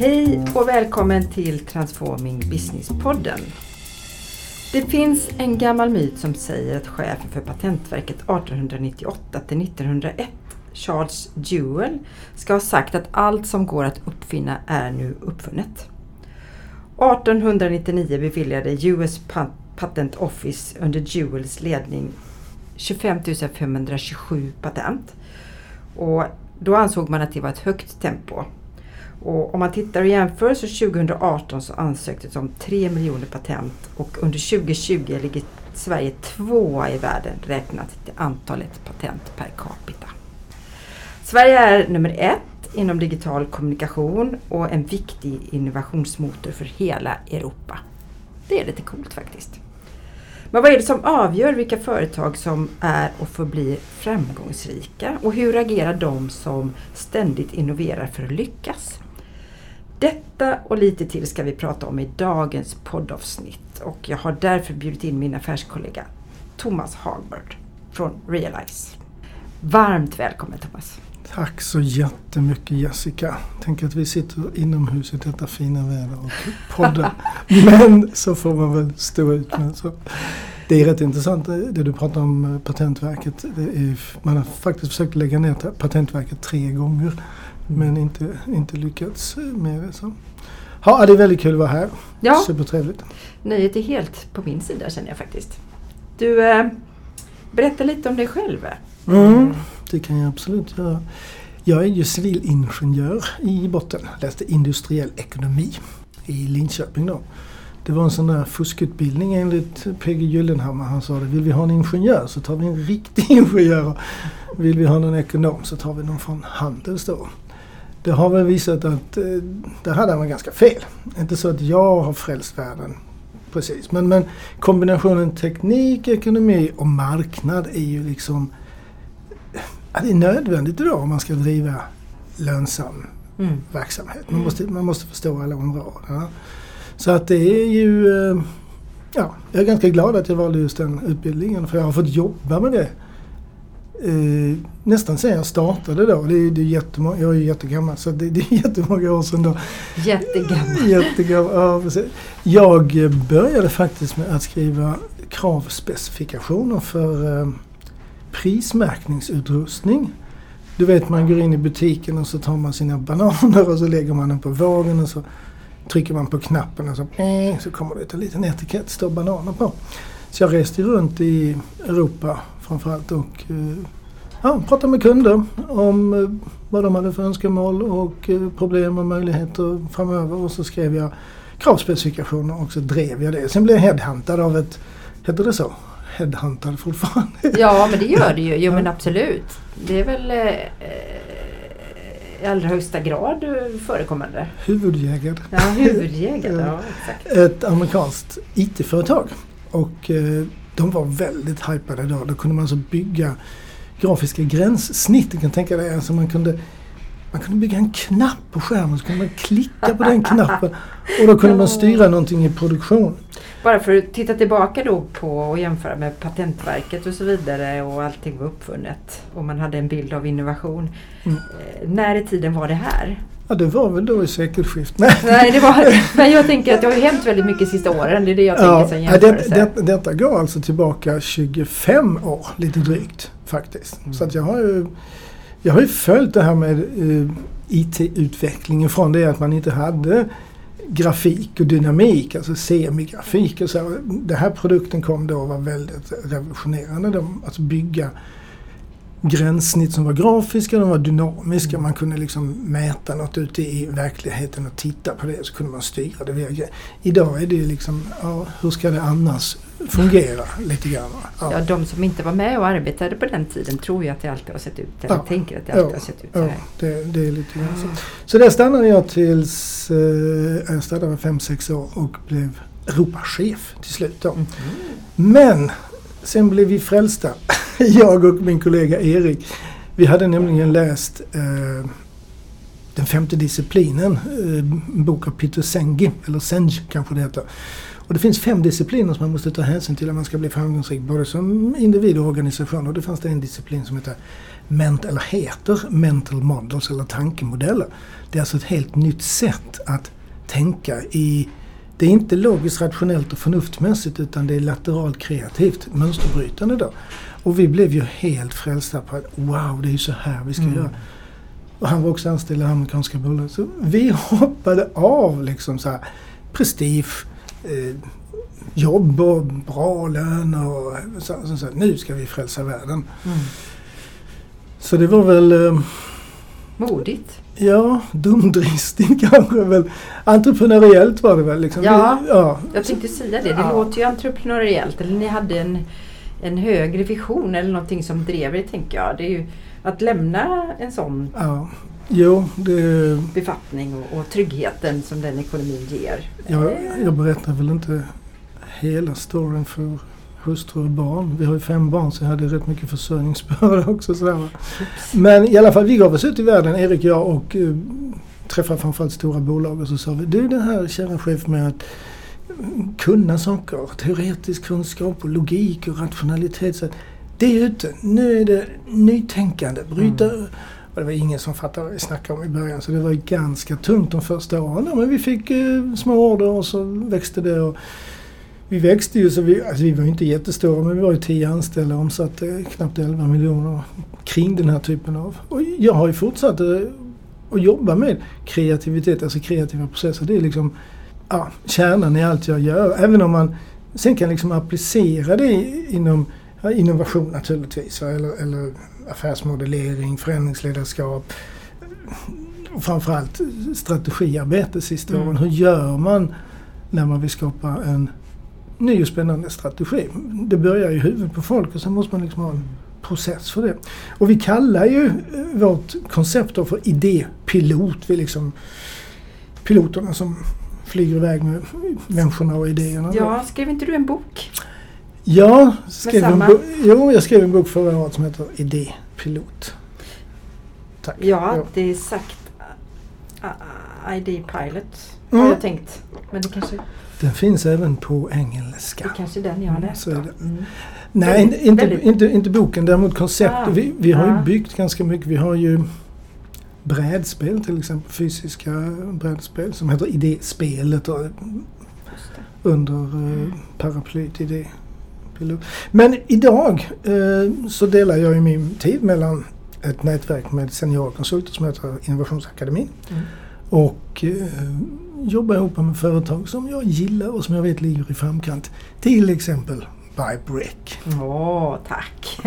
Hej och välkommen till Transforming Business-podden. Det finns en gammal myt som säger att chefen för Patentverket 1898 till 1901, Charles Jewell, ska ha sagt att allt som går att uppfinna är nu uppfunnet. 1899 beviljade US Patent Office under Jewells ledning 25 527 patent. Och då ansåg man att det var ett högt tempo. Och om man tittar och jämför så 2018 så ansöktes om 3 miljoner patent och under 2020 ligger Sverige tvåa i världen räknat till antalet patent per capita. Sverige är nummer ett inom digital kommunikation och en viktig innovationsmotor för hela Europa. Det är lite coolt faktiskt. Men vad är det som avgör vilka företag som är och förblir framgångsrika? Och hur agerar de som ständigt innoverar för att lyckas? Detta och lite till ska vi prata om i dagens poddavsnitt och jag har därför bjudit in min affärskollega Thomas Hagbard från Realize. Varmt välkommen Thomas! Tack så jättemycket Jessica. Tänk att vi sitter inomhus i detta fina väder och poddar. Men så får man väl stå ut med. Så. Det är rätt intressant det du pratar om eh, Patentverket. Är, man har faktiskt försökt lägga ner Patentverket tre gånger men inte, inte lyckats med det. Så. Ja, det är väldigt kul att vara här. Ja. Supertrevligt. Nöjet är helt på min sida känner jag faktiskt. Du, eh, berätta lite om dig själv. Mm, det kan jag absolut göra. Jag är ju civilingenjör i botten. Läste industriell ekonomi i Linköping då. Det var en sån där fuskutbildning enligt PG Gyllenhammar. Han sa det, vill vi ha en ingenjör så tar vi en riktig ingenjör. Vill vi ha en ekonom så tar vi någon från Handels då. Det har väl visat att eh, där hade han ganska fel. Inte så att jag har frälst världen precis. Men, men kombinationen teknik, ekonomi och marknad är ju liksom ja, det är nödvändigt idag om man ska driva lönsam mm. verksamhet. Man måste, man måste förstå alla områden. Så att det är ju... Eh, ja, jag är ganska glad att jag valde just den utbildningen för jag har fått jobba med det eh, nästan sen jag startade då. Det det är jättemånga, jag är ju jättegammal så det, det är jättemånga år sedan då. Jättegammal. Jättegammal, ja, precis. Jag började faktiskt med att skriva kravspecifikationer för eh, prismärkningsutrustning. Du vet man går in i butiken och så tar man sina bananer och så lägger man den på vågen och så trycker man på knappen och så, så kommer det en liten etikett står bananer på. Så jag reste runt i Europa framförallt och eh, ja, pratade med kunder om eh, vad de hade för önskemål och eh, problem och möjligheter framöver och så skrev jag kravspecifikationer och så drev jag det. Sen blev jag headhuntad av ett, heter det så? Headhuntad fortfarande? Ja men det gör det ju, jo men absolut. Det är väl eh, i allra högsta grad förekommande. Huvudjägad. Ja, huvudjägad, ja exakt. Ett amerikanskt IT-företag. Och eh, de var väldigt hypade då. Då kunde man alltså bygga grafiska gränssnitt. Du kan tänka dig, alltså man kunde man kunde bygga en knapp på skärmen så kunde man klicka på den knappen och då kunde man styra någonting i produktion. Bara för att titta tillbaka då på och jämföra med Patentverket och så vidare och allting var uppfunnet och man hade en bild av innovation. Mm. Eh, när i tiden var det här? Ja det var väl då i sekelskiftet. Nej, det var, men jag tänker att det har ju hänt väldigt mycket de sista åren. Det är det jag tänker ja, som jämförelse. Det, det, detta går alltså tillbaka 25 år lite drygt faktiskt. Mm. Så att jag har ju jag har ju följt det här med eh, IT-utvecklingen från det att man inte hade grafik och dynamik, alltså semigrafik och så. Den här produkten kom då och var väldigt revolutionerande. De, att bygga gränssnitt som var grafiska, de var dynamiska. Man kunde liksom mäta något ute i verkligheten och titta på det så kunde man styra det via Idag är det liksom, ja, hur ska det annars fungera lite grann? Ja. ja. de som inte var med och arbetade på den tiden tror ju att det alltid har sett ut, eller ja. tänker att det alltid ja. har sett ut så här. Ja, det, det är lite grann så. Så där stannade jag tills, eh, jag stannade 5-6 år och blev Europachef till slut då. Mm. Men sen blev vi frälsta. jag och min kollega Erik. Vi hade nämligen läst eh, den femte disciplinen, en bok av Peter Senge, eller Senge kanske det heter. Och det finns fem discipliner som man måste ta hänsyn till om man ska bli framgångsrik både som individ och organisation. Och det fanns det en disciplin som heter ment, eller heter Mental Models eller tankemodeller. Det är alltså ett helt nytt sätt att tänka i det är inte logiskt, rationellt och förnuftsmässigt utan det är lateralt kreativt, mönsterbrytande då. Och vi blev ju helt frälsta på att wow, det är ju så här vi ska mm. göra. Och han var också anställd i amerikanska bolag. Så vi hoppade av liksom så här prestige, eh, jobb och bra lön och så, så, så, nu ska vi frälsa världen. Mm. Så det var väl... Eh, Modigt. Ja, dumdristigt kanske väl. Entreprenöriellt var det väl. Liksom. Ja, ja, jag tänkte säga det. Det ja. låter ju entreprenöriellt. Eller ni hade en, en högre vision eller någonting som drev er tänker jag. Det är ju att lämna en sån ja. Jo, det... befattning och, och tryggheten som den ekonomin ger. Jag, jag berättar väl inte hela storyn för hustru och barn. Vi har ju fem barn så jag hade rätt mycket försörjningsbörda också. Sådär. Men i alla fall, vi gav oss ut i världen, Erik, jag och uh, träffade framförallt stora bolag och så sa vi, du den här kära chef med att kunna saker, teoretisk kunskap och logik och rationalitet. Så det är ute. Nu är det nytänkande. Bryta mm. Och det var ingen som fattade vad vi snackade om i början så det var ganska tungt de första åren. Men vi fick eh, små order och så växte det. Och vi växte ju så vi, alltså vi var inte jättestora men vi var ju tio anställda och omsatte knappt 11 miljoner kring den här typen av. Och jag har ju fortsatt att jobba med kreativitet, alltså kreativa processer. Det är liksom ja, kärnan i allt jag gör. Även om man sen kan liksom applicera det inom innovation naturligtvis. Eller, eller affärsmodellering, förändringsledarskap. Framförallt strategiarbete sista mm. åren. Hur gör man när man vill skapa en ny och spännande strategi? Det börjar i huvudet på folk och sen måste man liksom ha en process för det. Och vi kallar ju eh, vårt koncept då för idépilot. Vi liksom piloterna som flyger iväg med människorna och idéerna. Ja, skrev inte du en bok? Ja, skrev en jo, jag skrev en bok förra året som heter Idépilot. Tack. Ja, ja. det är sagt ID Pilot har mm. jag tänkt. Men det kanske... Den finns även på engelska. Det är kanske den jag har läst. Mm, mm. Nej, inte, väldigt... Inte, inte boken, däremot konceptet. Ah, vi, vi har ah. ju byggt ganska mycket. Vi har ju brädspel till exempel, fysiska brädspel som heter Idéspelet och, under uh, paraplyt Idé pilot. Men idag eh, så delar jag ju min tid mellan ett nätverk med seniorkonsulter som heter Innovationsakademin. Mm. Och eh, jobbar ihop med företag som jag gillar och som jag vet ligger i framkant. Till exempel Brick. Åh, tack!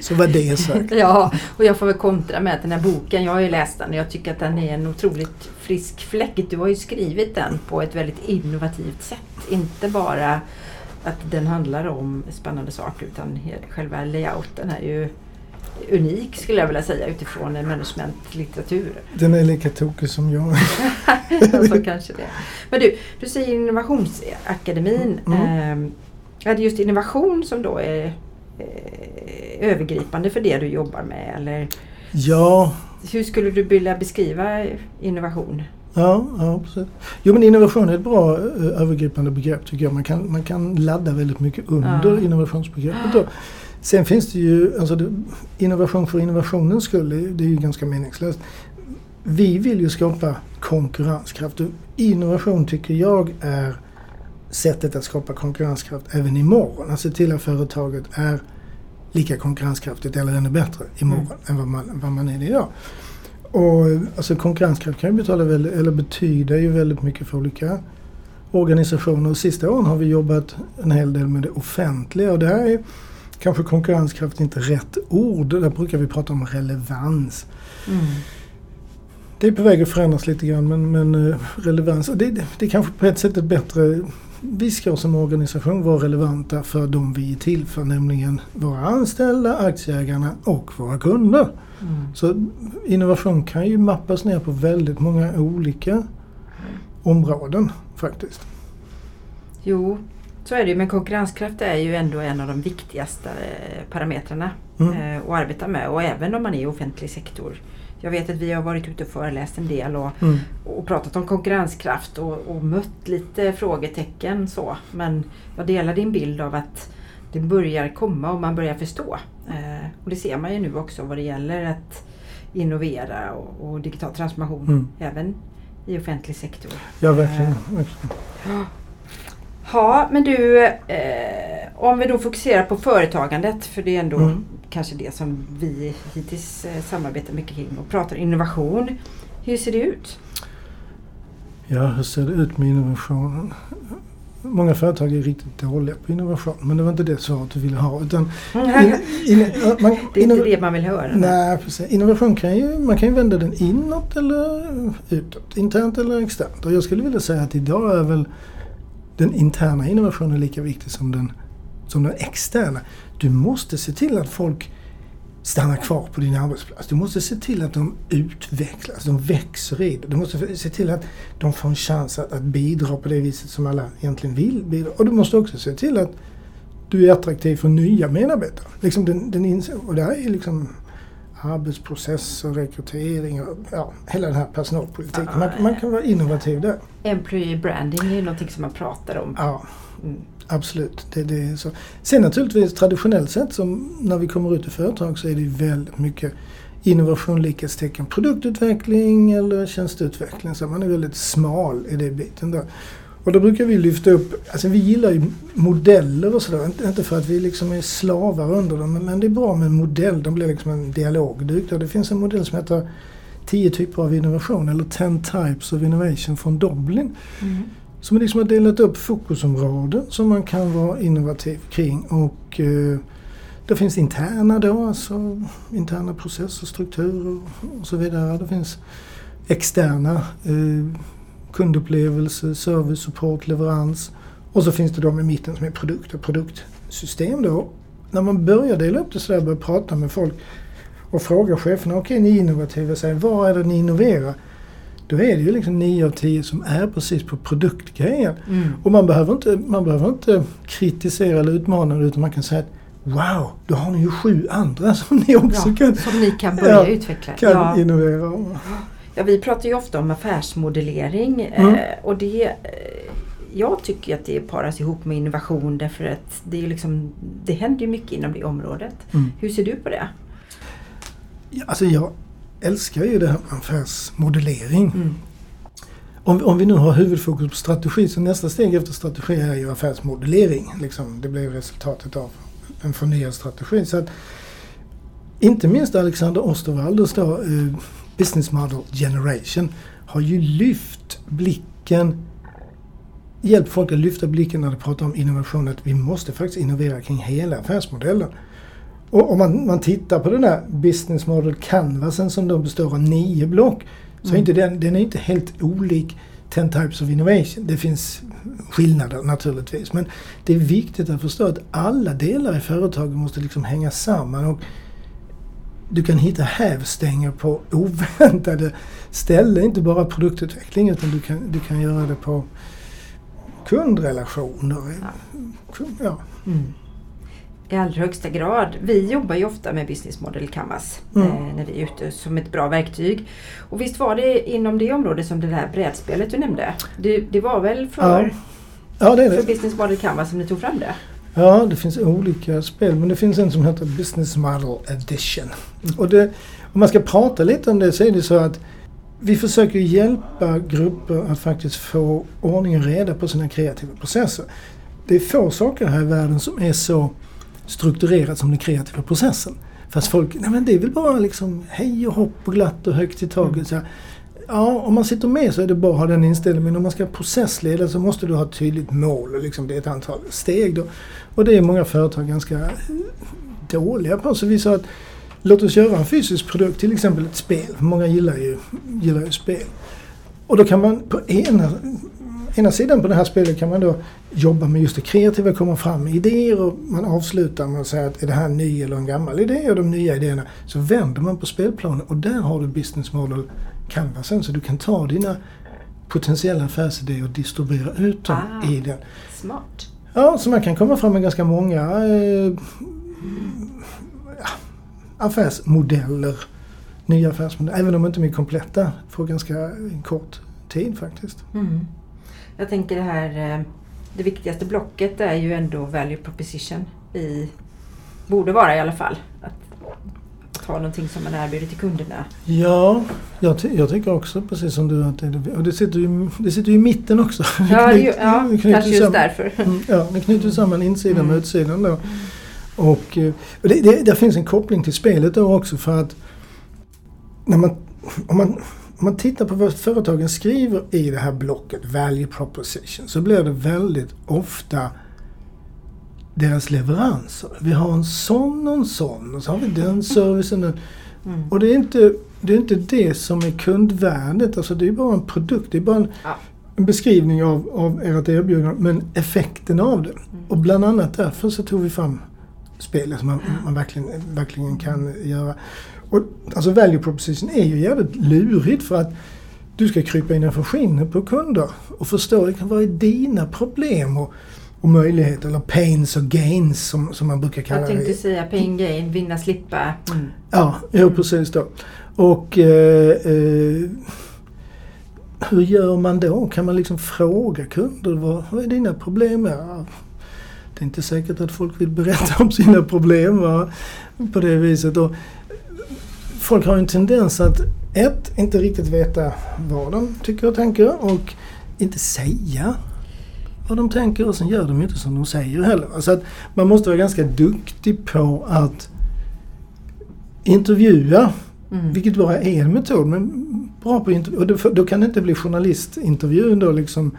Så var det sagt. ja, och jag får väl kontra med att den här boken, jag har ju läst den och jag tycker att den är en otroligt frisk fläck. Du har ju skrivit den på ett väldigt innovativt sätt. Inte bara att den handlar om spännande saker utan själva layouten är ju unik skulle jag vilja säga utifrån managementlitteratur. Den är lika tokig som jag. så kanske det. Men du, du säger Innovationsakademin. Mm. Eh, är det just innovation som då är eh, övergripande för det du jobbar med? Eller? Ja. Hur skulle du vilja beskriva innovation? Ja, ja precis. Jo men innovation är ett bra uh, övergripande begrepp tycker jag. Man kan, man kan ladda väldigt mycket under ja. innovationsbegreppet. Då. Sen finns det ju, alltså det, innovation för innovationens skull, det är ju ganska meningslöst. Vi vill ju skapa konkurrenskraft. Innovation tycker jag är sättet att skapa konkurrenskraft även imorgon. Att se till att företaget är lika konkurrenskraftigt eller ännu bättre imorgon mm. än vad man, vad man är idag. Och alltså konkurrenskraft kan ju betala väldigt, eller betyda ju väldigt mycket för olika organisationer. Och sista åren har vi jobbat en hel del med det offentliga och där är kanske konkurrenskraft inte rätt ord. Där brukar vi prata om relevans. Mm. Det är på väg att förändras lite grann men, men eh, relevans, det, det, det är kanske på ett sätt ett bättre vi ska som organisation vara relevanta för de vi är till för, nämligen våra anställda, aktieägarna och våra kunder. Mm. Så innovation kan ju mappas ner på väldigt många olika områden faktiskt. Jo, så är det ju. Men konkurrenskraft är ju ändå en av de viktigaste eh, parametrarna mm. Eh, att arbeta med och även om man är i offentlig sektor. Jag vet att vi har varit ute och föreläst en del och, Mm. och pratat om konkurrenskraft och, och mött lite frågetecken så. Men jag delar din bild av att det börjar komma och man börjar förstå. Eh, och det ser man ju nu också vad det gäller att innovera och, och digital transformation Mm. även i offentlig sektor. Ja, verkligen. verkligen. Ja, men du, eh, om vi då fokuserar på företagandet, för det är ändå Mm. kanske det som vi hittills eh, samarbetar mycket kring och pratar innovation. Hur ser det ut? Ja, hur ser det ut med innovationen? Många företag är riktigt dåliga på innovation, men det var inte det svaret du ville ha. Utan in, in, man, det är inte det man vill höra. Nej, precis. Innovation kan ju, man kan ju vända den inåt eller utåt. Internt eller externt. Och jag skulle vilja säga att idag är väl den interna innovationen lika viktig som den, som den externa. Du måste se till att folk stannar kvar på din arbetsplats. Du måste se till att de utvecklas, de växer i det. Du måste se till att de får en chans att, att bidra på det viset som alla egentligen vill bidra. Och du måste också se till att du är attraktiv för nya medarbetare. Liksom den, den och det här är liksom arbetsprocesser, rekrytering och ja, hela den här personalpolitiken. Man, man kan vara innovativ där. Employee branding är ju någonting som man pratar om. Ja, Mm. absolut. Det, det är så. Sen naturligtvis traditionellt sett som när vi kommer ut i företag så är det väldigt mycket innovation likhetstecken produktutveckling eller tjänsteutveckling. Så man är väldigt smal i den biten där. Och då brukar vi lyfta upp, alltså vi gillar ju modeller och sådär. Inte, för att vi liksom är slavar under dem, men, det är bra med en modell. De blir liksom en dialogduk. där. Det finns en modell som heter 10 typer av innovation eller 10 types of innovation från Dublin. Mm. Som liksom har delat upp fokusområden som man kan vara innovativ kring. Och eh, det finns interna då, alltså interna processer, strukturer och så vidare. Det finns externa eh, kundupplevelse, service, support, leverans. Och så finns det de i mitten som är produkter, produktsystem då. När man börjar dela upp det sådär, börjar prata med folk och fråga cheferna, okej ni är innovativa, säger, vad är det ni innoverar? Då är det ju liksom 9 av 10 som är precis på produktgrejen. Mm. Och man behöver, inte, man behöver inte kritisera eller utmana utan man kan säga att Wow, då har ni ju sju andra som ni också Ja, kan, som ni kan börja Ja, utveckla. kan Ja. innovera. Ja, vi pratar ju ofta om affärsmodellering Mm. eh, och det eh, jag tycker att det paras ihop med innovation därför att det, är liksom, det händer ju mycket inom det området. Mm. Hur ser du på det? Ja, Alltså jag älskar ju det här med affärsmodellering. Mm. Om, om vi nu har huvudfokus på strategi så nästa steg efter strategi är ju affärsmodellering. Liksom, det blir resultatet av en förnyad strategi. Så att, inte minst Alexander Osterwalders då, eh, Business Model Generation har ju lyft blicken hjälpt folk att lyfta blicken när de pratar om innovation. Att vi måste faktiskt innovera kring hela affärsmodellen. Och om man, man tittar på den där Business Model Canvasen som då består av nio block. Så är Mm. inte den, den är inte helt olik 10 Types of Innovation. Det finns skillnader naturligtvis. Men det är viktigt att förstå att alla delar i företaget måste liksom hänga samman. Och du kan hitta hävstänger på oväntade ställen. Inte bara produktutveckling utan du kan, du kan göra det på kundrelationer. Kund- Ja. Mm. I allra högsta grad. Vi jobbar ju ofta med Business Model Canvas Mm. eh, när vi är ute som ett bra verktyg. Och visst var det inom det området som det där brädspelet du nämnde? Det, det var väl för, ja, det är för det. Business Model Canvas som ni tog fram det? Ja, det finns olika spel men det finns en som heter Business Model Edition. Och det, om man ska prata lite om det så är det så att vi försöker hjälpa grupper att faktiskt få ordning och reda på sina kreativa processer. Det är få saker här i världen som är så strukturerat som den kreativa processen. Fast folk, nej men det är väl bara liksom hej och hopp och glatt och högt i taget. Så här, ja, om man sitter med så är det bra att ha den inställningen. Men om man ska processleda så måste du ha ett tydligt mål och liksom det är ett antal steg. Då. Och det är många företag ganska eh, dåliga på. Så vi sa att låt oss göra en fysisk produkt, till exempel ett spel. Många gillar ju, gillar ju spel. Och då kan man på ena, ena sidan på det här spelet kan man då jobba med just det kreativa, komma fram med idéer och man avslutar med att säga att är det här en ny eller en gammal idé och de nya idéerna så vänder man på spelplanen och där har du business model canvasen så du kan ta dina potentiella affärsidéer och distribuera ut dem Ah. i den. Smart. Ja, så man kan komma fram med ganska många eh, affärsmodeller nya affärsmodeller. Även om de inte är kompletta på ganska kort tid faktiskt. Mm. Jag tänker det här, eh, det viktigaste blocket är ju ändå value proposition. I, borde vara i alla fall. Att, att ha någonting som man erbjuder till kunderna. Ja, jag, jag tycker också precis som du att det, och det sitter ju, det sitter ju i mitten också. Ja, det, ja det kanske just därför. Mm, ja, det knyter samman insidan mm. med utsidan då. Och, eh, och det, det, där finns en koppling till spelet då också för att när man, om, man, om man tittar på vad företagen skriver i det här blocket, value proposition, så blir det väldigt ofta deras leveranser. Vi har en sån och en sån och så har vi den servicen. Mm. Och det är, inte, det är inte det som är kundvärdet. Alltså det är bara en produkt. Det är bara en, ja. en beskrivning av, av ert erbjudande men effekten av det. Mm. Och bland annat därför så tog vi fram spelet som man, man verkligen, verkligen kan göra. Och, alltså value proposition är ju jävligt lurigt för att du ska krypa innanför skinnet på kunder och förstå vad är dina problem och, och möjligheter eller pains och gains som, som man brukar kalla det. Jag tänkte säga pain gain, vinna slippa. Mm. Ja, jo, precis då. Och eh, eh, hur gör man då? Kan man liksom fråga kunder vad, vad är dina problem? Ja, det är inte säkert att folk vill berätta om sina problem va? på det viset. Och folk har en tendens att ett, inte riktigt veta vad de tycker och tänker och inte säga vad de tänker och sen gör de inte som de säger heller. Alltså att man måste vara ganska duktig på att intervjua, mm. vilket bara är en metod. Men bra på intervju. Och då, då kan det inte bli journalistintervjun då liksom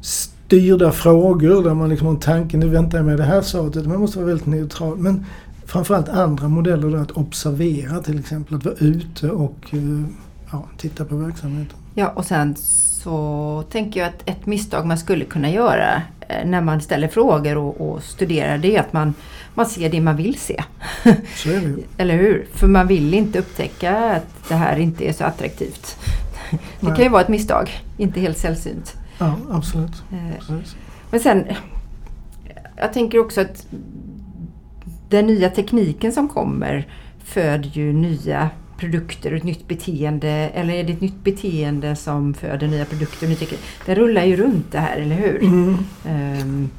styrda frågor där man liksom har tanken, nu väntar jag med det här svaret. Man måste vara väldigt neutral. Men framförallt andra modeller då, att observera till exempel, att vara ute och eh, ja, titta på verksamheten. Ja och sen så tänker jag att ett misstag man skulle kunna göra eh, när man ställer frågor och, och studerar det är att man, man ser det man vill se. Eller hur? För man vill inte upptäcka att det här inte är så attraktivt. Det Nej. kan ju vara ett misstag, inte helt sällsynt. Ja, absolut. Eh, men sen, jag tänker också att den nya tekniken som kommer föder ju nya produkter och ett nytt beteende. Eller är det ett nytt beteende som föder nya produkter? Det rullar ju runt det här, eller hur? Mm. Um,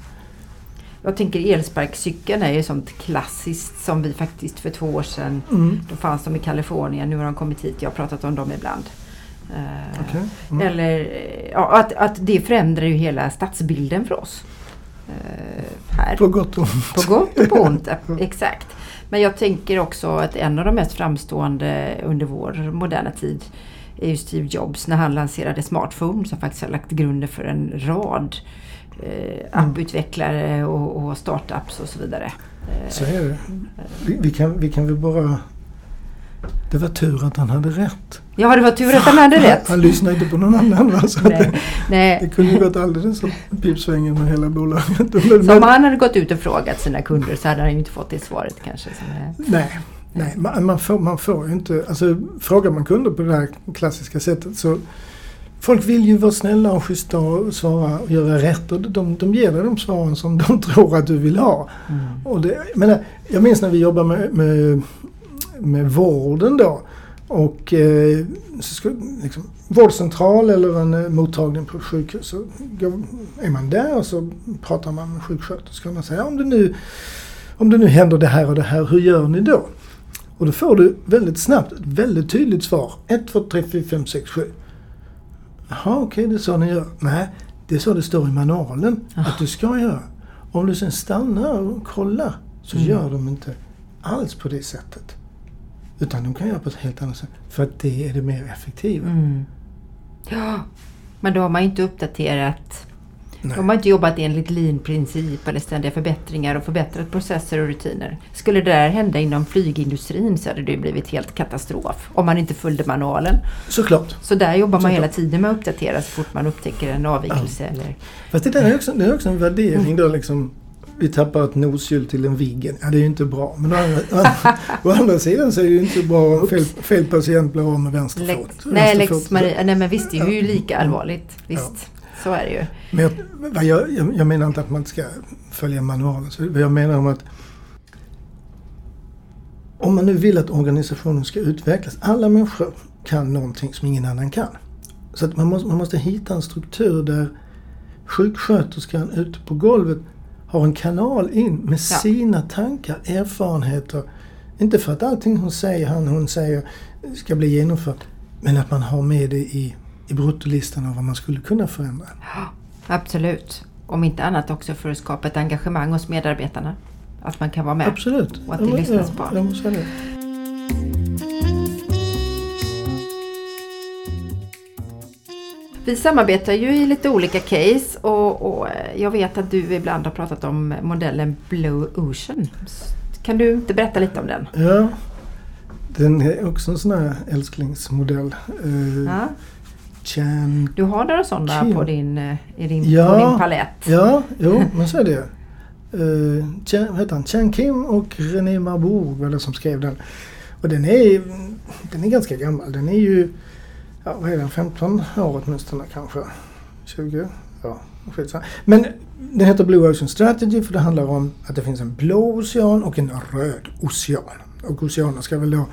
jag tänker elsparkcykeln är ju sånt klassiskt som vi faktiskt för två år sedan, mm. då fanns de i Kalifornien, nu har de kommit hit, jag har pratat om dem ibland. Uh, okay. mm. Eller ja, att, att det förändrar ju hela stadsbilden för oss. Uh, här. På gott och ont. På gott och på ont, exakt. Men jag tänker också att en av de mest framstående under vår moderna tid är ju Steve Jobs när han lanserade smartphone som faktiskt har lagt grunden för en rad eh, apputvecklare och, och startups och så vidare. Så är det. Vi, vi, kan, vi kan väl bara det var tur att han hade rätt. Ja, det var tur att han hade rätt. Han, lyssnade inte på någon annan. Va? Så nej, det, nej. det kunde ju gått alldeles åt pipsvängen med hela bolaget. Så om han hade gått ut och frågat sina kunder så hade han inte fått det svaret kanske. Nej, nej. Man, man, får, man får ju inte... Alltså, frågar man kunder på det här klassiska sättet så Folk vill ju vara snälla och schyssta och svara och göra rätt och de, de ger dig de svaren som de tror att du vill ha. Mm. Och det, men jag minns när vi jobbade med, med med vården då. Och eh, så ska, liksom, vårdcentral eller en eh, mottagning på sjukhus. Så går, är man där och så pratar man med sjuksköterskan och säger om det, nu, om det nu händer det här och det här, hur gör ni då? Och då får du väldigt snabbt ett väldigt tydligt svar. 1, 2, 3, 4, 5, 6, 7. Jaha, okej, okay, det är så ni gör. Nej, det är så det står i manualen att du ska göra. Om du sen stannar och kollar så mm. gör de inte alls på det sättet. Utan de kan göra på ett helt annat sätt. För att det är det mer effektiva. Mm. Ja, men då har man inte uppdaterat Nej. De har inte jobbat enligt lean-princip eller ständiga förbättringar och förbättrat processer och rutiner. Skulle det där hända inom flygindustrin så hade det blivit helt katastrof. Om man inte följde manualen. Såklart. Så där jobbar man Såklart. hela tiden med att uppdatera så fort man upptäcker en avvikelse. Ja. Eller... Fast det där är också, det är också en värdering mm. då liksom vi tappar ett noshjul till en Viggen. Ja, det är ju inte bra. Men å andra, å andra sidan så är det ju inte bra fel, fel patient blir av med vänsterfot. Nej, lex Maria, nej men visst det är ju lika allvarligt. Visst, ja. så är det ju. Men jag, jag, jag, menar inte att man ska följa manualen. Så jag menar om att om man nu vill att organisationen ska utvecklas. Alla människor kan någonting som ingen annan kan. Så att man, måste, man måste hitta en struktur där sjuksköterskan ute på golvet har en kanal in med ja. sina tankar, erfarenheter. Inte för att allting hon säger, han hon säger ska bli genomfört. Men att man har med det i, i bruttolistan av vad man skulle kunna förändra. Ja, absolut. Om inte annat också för att skapa ett engagemang hos medarbetarna. Att man kan vara med. Absolut. Och att det ja, lyssnas på. Jag Vi samarbetar ju i lite olika case och, och, jag vet att du ibland har pratat om modellen Blue Ocean. Kan du inte berätta lite om den? Ja, den är också en sån här älsklingsmodell. Uh, ja. Chan du har några sådana på din, eh, i din, ja, på din palett? Ja, jo, men så är det. Uh, Chan, heter han? Chan Kim och René Marbourg var det som skrev den. Och den är, den är ganska gammal. Den är ju ja, vad är den, 15 år åtminstone kanske. 20? Ja, skitsamma. Men den heter Blue Ocean Strategy för det handlar om att det finns en blå ocean och en röd ocean. Och oceanen ska väl då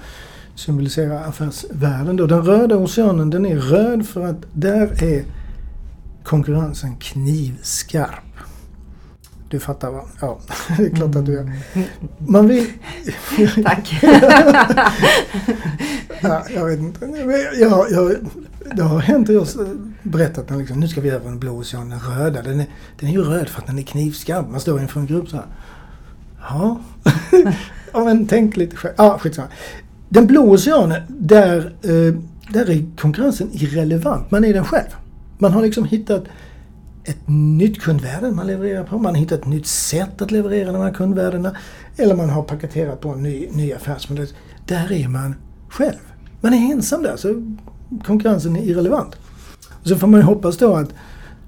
symbolisera affärsvärlden då. Den röda oceanen den är röd för att där är konkurrensen knivskarp. Du fattar va? Ja, det är klart att du gör. Man vill... Tack! ja, jag vet inte. Jag, jag, det har hänt att jag berättat att liksom, nu ska vi över en blå ocean, den röda. Den är, den är ju röd för att den är knivskarp. Man står inför en grupp så här. Ja, ja men tänk lite själv. Ja, skitsamma. Den blå oceanen, där, eh, där är konkurrensen irrelevant. Man är den själv. Man har liksom hittat ett nytt kundvärde man levererar på. Man har hittat ett nytt sätt att leverera de här kundvärdena. Eller man har paketerat på en ny, ny affärsmodell. Där är man själv. Man är ensam där, så konkurrensen är irrelevant. Och så får man ju hoppas då att,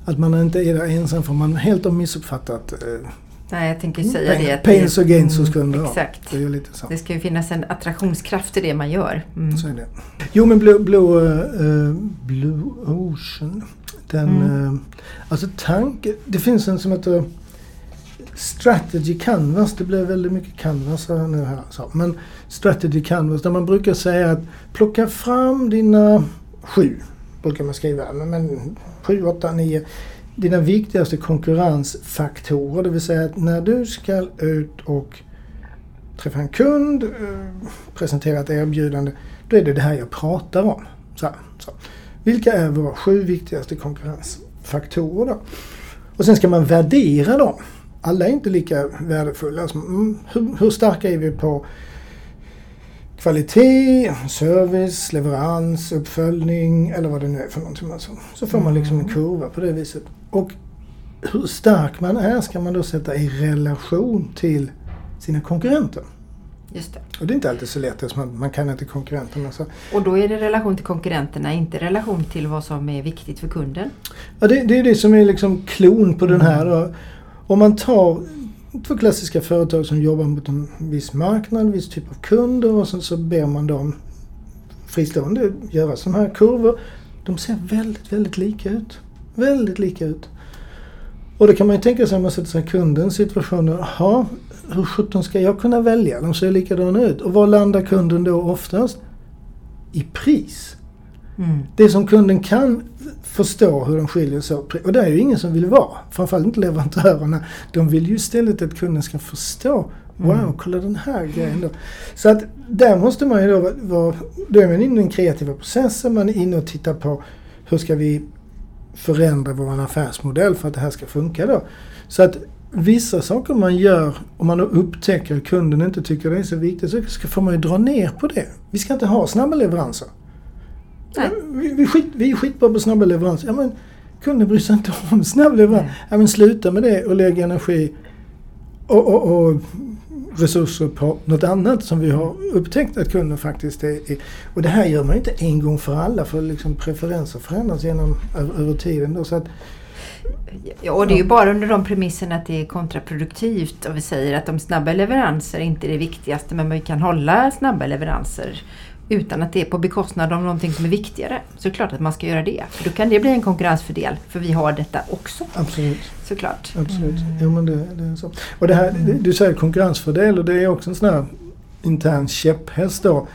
att man inte är där ensam för man helt har missuppfattat eh, Nej, jag tänker säga pain, det. Pains och gains hos kunder. Mm, exakt. Det, är lite så. det ska ju finnas en attraktionskraft i det man gör. Mm. Så är det. Jo men Blue, Blue, uh, Blue Ocean den, mm. eh, alltså tanke, det finns en som heter Strategy Canvas. Det blev väldigt mycket Canvas nu här. Så. Men Strategy Canvas där man brukar säga att plocka fram dina sju, brukar man skriva, men sju, åtta, nio dina viktigaste konkurrensfaktorer. Det vill säga att när du ska ut och träffa en kund, eh, presentera ett erbjudande, då är det det här jag pratar om. Så, så. Vilka är våra sju viktigaste konkurrensfaktorer då? Och sen ska man värdera dem. Alla är inte lika värdefulla. Alltså, mm, hur, hur starka är vi på kvalitet, service, leverans, uppföljning eller vad det nu är för någonting. Alltså. Så får man liksom en mm. kurva på det viset. Och hur stark man är ska man då sätta i relation till sina konkurrenter. Just det. Och det är inte alltid så lätt eftersom man, man kan inte konkurrenterna. Så. Och då är det relation till konkurrenterna, inte relation till vad som är viktigt för kunden? Ja, det, det är det som är liksom klon på mm. den här. Om man tar två klassiska företag som jobbar mot en viss marknad, en viss typ av kunder och sen så ber man dem fristående göra sådana här kurvor. De ser väldigt, väldigt lika ut. Väldigt lika ut. Och då kan man ju tänka sig om man sätter sig i kundens situation. Jaha, hur sjutton ska jag kunna välja? De ser likadana ut. Och var landar kunden då oftast? I pris. Mm. Det som kunden kan förstå hur de skiljer sig åt. Och det är ju ingen som vill vara. Framförallt inte leverantörerna. De vill ju istället att kunden ska förstå. Wow, mm. kolla den här grejen då. Så att där måste man ju då vara... Då är man inne i den kreativa processen. Man är inne och tittar på hur ska vi förändra vår affärsmodell för att det här ska funka då. Så att vissa saker man gör, om man upptäcker att kunden inte tycker det är så viktigt, så får man ju dra ner på det. Vi ska inte ha snabba leveranser. Nej. Vi, vi, skit, vi är skitbra på snabba leveranser. Ja, men kunden bryr sig inte om snabb leverans. Ja, men sluta med det och lägg energi och, och, och, resurser på något annat som vi har upptäckt att kunden faktiskt är, är. Och det här gör man inte en gång för alla för liksom preferenser förändras genom, över tiden. Då, så att, Ja, och det är ju bara under de premisserna att det är kontraproduktivt och vi säger att de snabba leveranser inte är det viktigaste men vi kan hålla snabba leveranser utan att det är på bekostnad av någonting som är viktigare. Så är det klart att man ska göra det. För då kan det bli en konkurrensfördel för vi har detta också. Absolut. Såklart. Absolut. Mm. Jo, men det, det, är så. Och det här, du säger konkurrensfördel och det är också en sån här intern käpphäst då.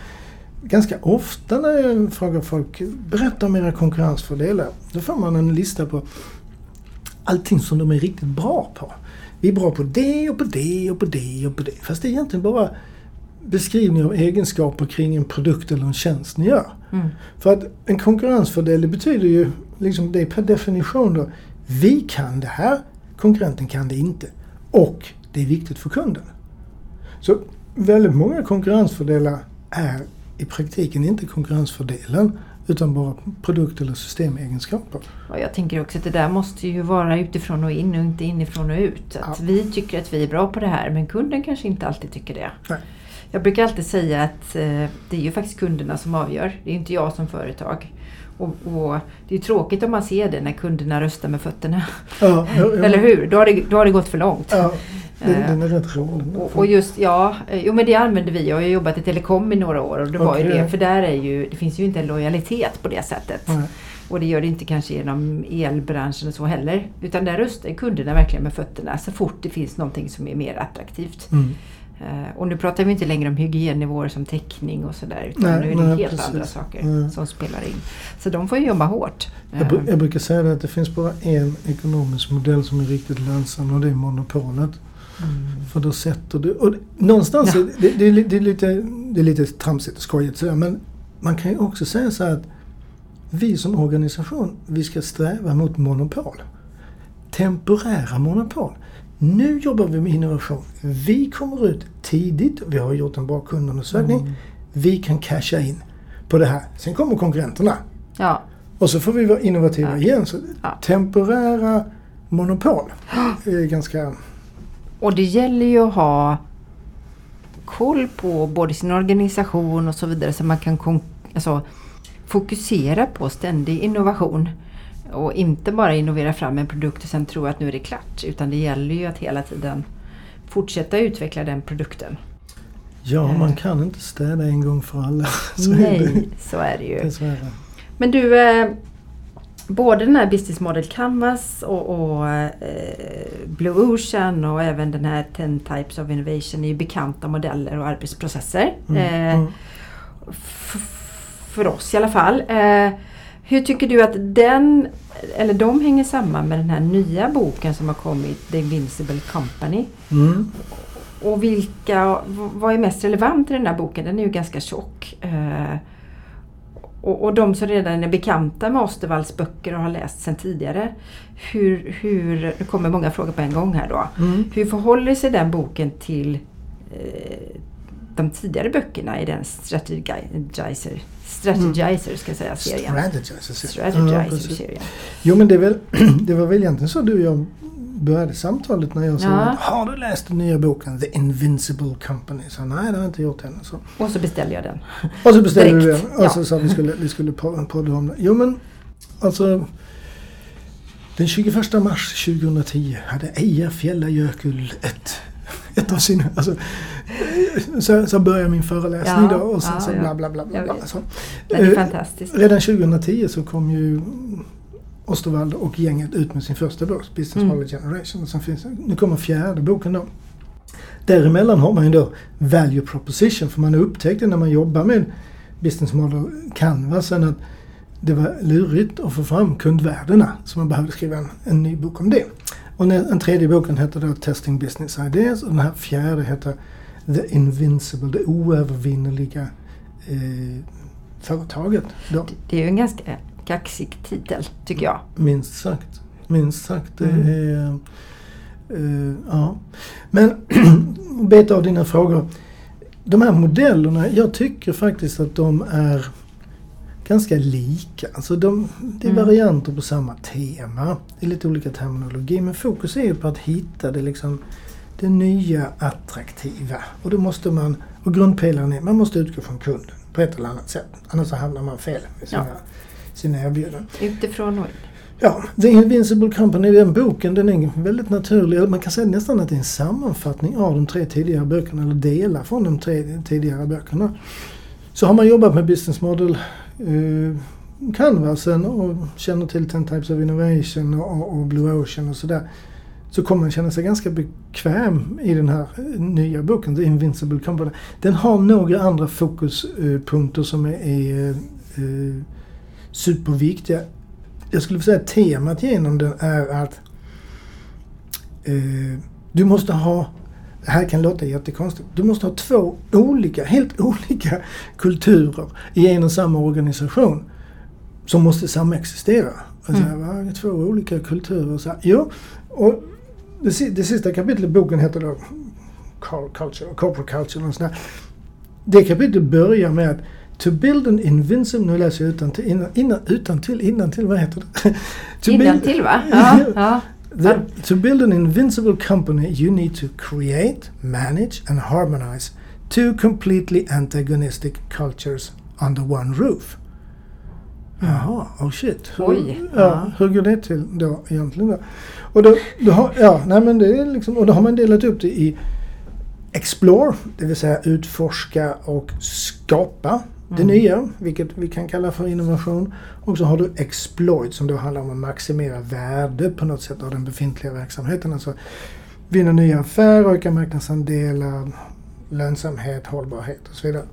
Ganska ofta när jag frågar folk, berätta om era konkurrensfördelar. Då får man en lista på allting som de är riktigt bra på. Vi är bra på det och på det och på det och på det. Fast det är egentligen bara beskrivning av egenskaper kring en produkt eller en tjänst ni gör. Mm. För att en konkurrensfördel det betyder ju, liksom det är per definition då, vi kan det här, konkurrenten kan det inte. Och det är viktigt för kunden. Så väldigt många konkurrensfördelar är i praktiken inte konkurrensfördelen utan bara produkt eller systemegenskaper. Och jag tänker också att det där måste ju vara utifrån och in och inte inifrån och ut. Att Ja. Vi tycker att vi är bra på det här men kunden kanske inte alltid tycker det. Nej. Jag brukar alltid säga att eh, det är ju faktiskt kunderna som avgör. Det är inte jag som företag. Och, och det är tråkigt om man ser det när kunderna röstar med fötterna. Ja, ja, ja. Eller hur? Då har det, då har det gått för långt. Ja, den, Eh, den är rätt rolig. Och, och just, ja, eh, jo men det använder vi. Jag har jobbat i telekom i några år och det var ju det. För där är ju, det finns ju inte en lojalitet på det sättet. Nej. Och det gör det inte kanske genom elbranschen och så heller. Utan där röstar kunderna verkligen med fötterna så fort det finns någonting som är mer attraktivt. Mm. Eh, och nu pratar vi inte längre om hygiennivåer som täckning och sådär. Utan Nej, nu är det nej, helt precis. andra saker Mm. som spelar in. Så de får ju jobba hårt. Jag, Eh, bru- jag brukar säga det att det finns bara en ekonomisk modell som är riktigt lönsam och det är monopolet. mm. För då sätter du... Och det- någonstans, Ja. det, det, är, li- det, är lite, det är lite tramsigt och skojigt sådär, men man kan ju också säga så här att vi som organisation, vi ska sträva mot monopol. Temporära monopol. Nu jobbar vi med innovation. Vi kommer ut tidigt, vi har gjort en bra kundundersökning. Mm. Vi kan casha in på det här. Sen kommer konkurrenterna. Ja, Och så får vi vara innovativa Ja. igen. Så Ja. Temporära monopol är ganska... och det gäller ju att ha koll på både sin organisation och så vidare så man kan alltså, fokusera på ständig innovation. Och inte bara innovera fram en produkt och sen tro att nu är det klart. Utan det gäller ju att hela tiden fortsätta utveckla den produkten. Ja, man kan inte städa en gång för alla. Så är det Nej, så är det ju. dessvärre. Men du, eh, både den här Business Model Canvas och, och eh, Blue Ocean och även den här 10 Types of Innovation är ju bekanta modeller och arbetsprocesser. Mm, Eh, mm. för oss i alla fall. Eh, hur tycker du att den, eller de hänger samman med den här nya boken som har kommit, The Invincible Company? Mm. Och vilka, vad är mest relevant i den här boken? Den är ju ganska tjock. Eh, och, och de som redan är bekanta med Osterwalds böcker och har läst sedan tidigare. Hur, hur, det kommer många frågor på en gång här då. Mm. Hur förhåller sig den boken till eh, de tidigare böckerna i den Strategizer, Strategizer ska jag säga, serien? Strategizer. Ja, precis. Strategizer-serien. Jo men det, är väl, det var väl egentligen så du och jag började samtalet när jag sa Ja. att, Har du läst den nya boken The Invincible Company? Så nej det har jag inte gjort än. Så. Och så beställde jag den. Och så vi Direkt, den. Och ja. så sa vi skulle, vi skulle po- podda om det. Jo men alltså den 21 mars 2010 hade Eija Fjällajökull ett, ett av sina... Alltså, så, så började min föreläsning Ja, då och sen ja, så bla bla bla. bla, bla så. Den är Eh, fantastisk. Redan 2010 så kom ju Osterwald och gänget ut med sin första bok, Business Mm. Model Generation. Och sen finns, nu kommer fjärde boken då. Däremellan har man ju då Value Proposition för man upptäckte när man jobbar med Business Model Canvasen att det var lurigt att få fram kundvärdena så man behövde skriva en, en ny bok om det. Och den, tredje boken heter då Testing Business Ideas och den här fjärde heter The Invincible, det oövervinneliga eh, företaget. Då. Det är ju en ganska kaxig titel tycker jag. Minst sagt. Minst sagt. Det Mm. är, eh, ja. Men beta av dina frågor. De här modellerna, jag tycker faktiskt att de är ganska lika. Alltså de, det är Mm. varianter på samma tema. Det är lite olika terminologi men fokus är ju på att hitta det liksom det nya attraktiva. Och då måste man, och grundpelaren är, man måste utgå från kunden på ett eller annat sätt. Annars så hamnar man fel med sina, sina erbjudanden. Utifrån och in. Ja, The Invincible Company, den boken, den är väldigt naturlig. Man kan säga nästan att det är en sammanfattning av de tre tidigare böckerna, eller delar från de tre tidigare böckerna. Så har man jobbat med Business Model eh, Canvasen och känner till 10 Types of Innovation och, och Blue Ocean och sådär. så kommer man känna sig ganska bekväm i den här eh, nya boken, The Invincible Company. Den har några andra fokuspunkter som är, är eh, superviktiga. Jag skulle säga att temat genom den är att eh, du måste ha det här kan låta jättekonstigt. Du måste ha två olika, helt olika kulturer i en och samma organisation som måste samexistera. Alltså, mm. Två olika kulturer. Så här, jo, och det, det sista kapitlet i boken heter då Culture, Corporate Culture och. Det kapitlet börjar med att To build an invincible... Nu läser jag utan till, innan, innan, utan till, innan till, vad heter det? innan till va? Ja, ja. The, to build an invincible company you need to create, manage and harmonize two completely antagonistic cultures under one roof. Mm. Jaha, oh shit. Hur, Oj. Ja, hur går det till då egentligen? Då? Och då, då har, ja, nej men det är liksom, och då har man delat upp det i Explore, det vill säga utforska och skapa det mm. nya, vilket vi kan kalla för innovation. Och så har du exploit som då handlar om att maximera värde på något sätt av den befintliga verksamheten. Alltså vinna nya affärer, öka marknadsandelar, lönsamhet, hållbarhet och så vidare.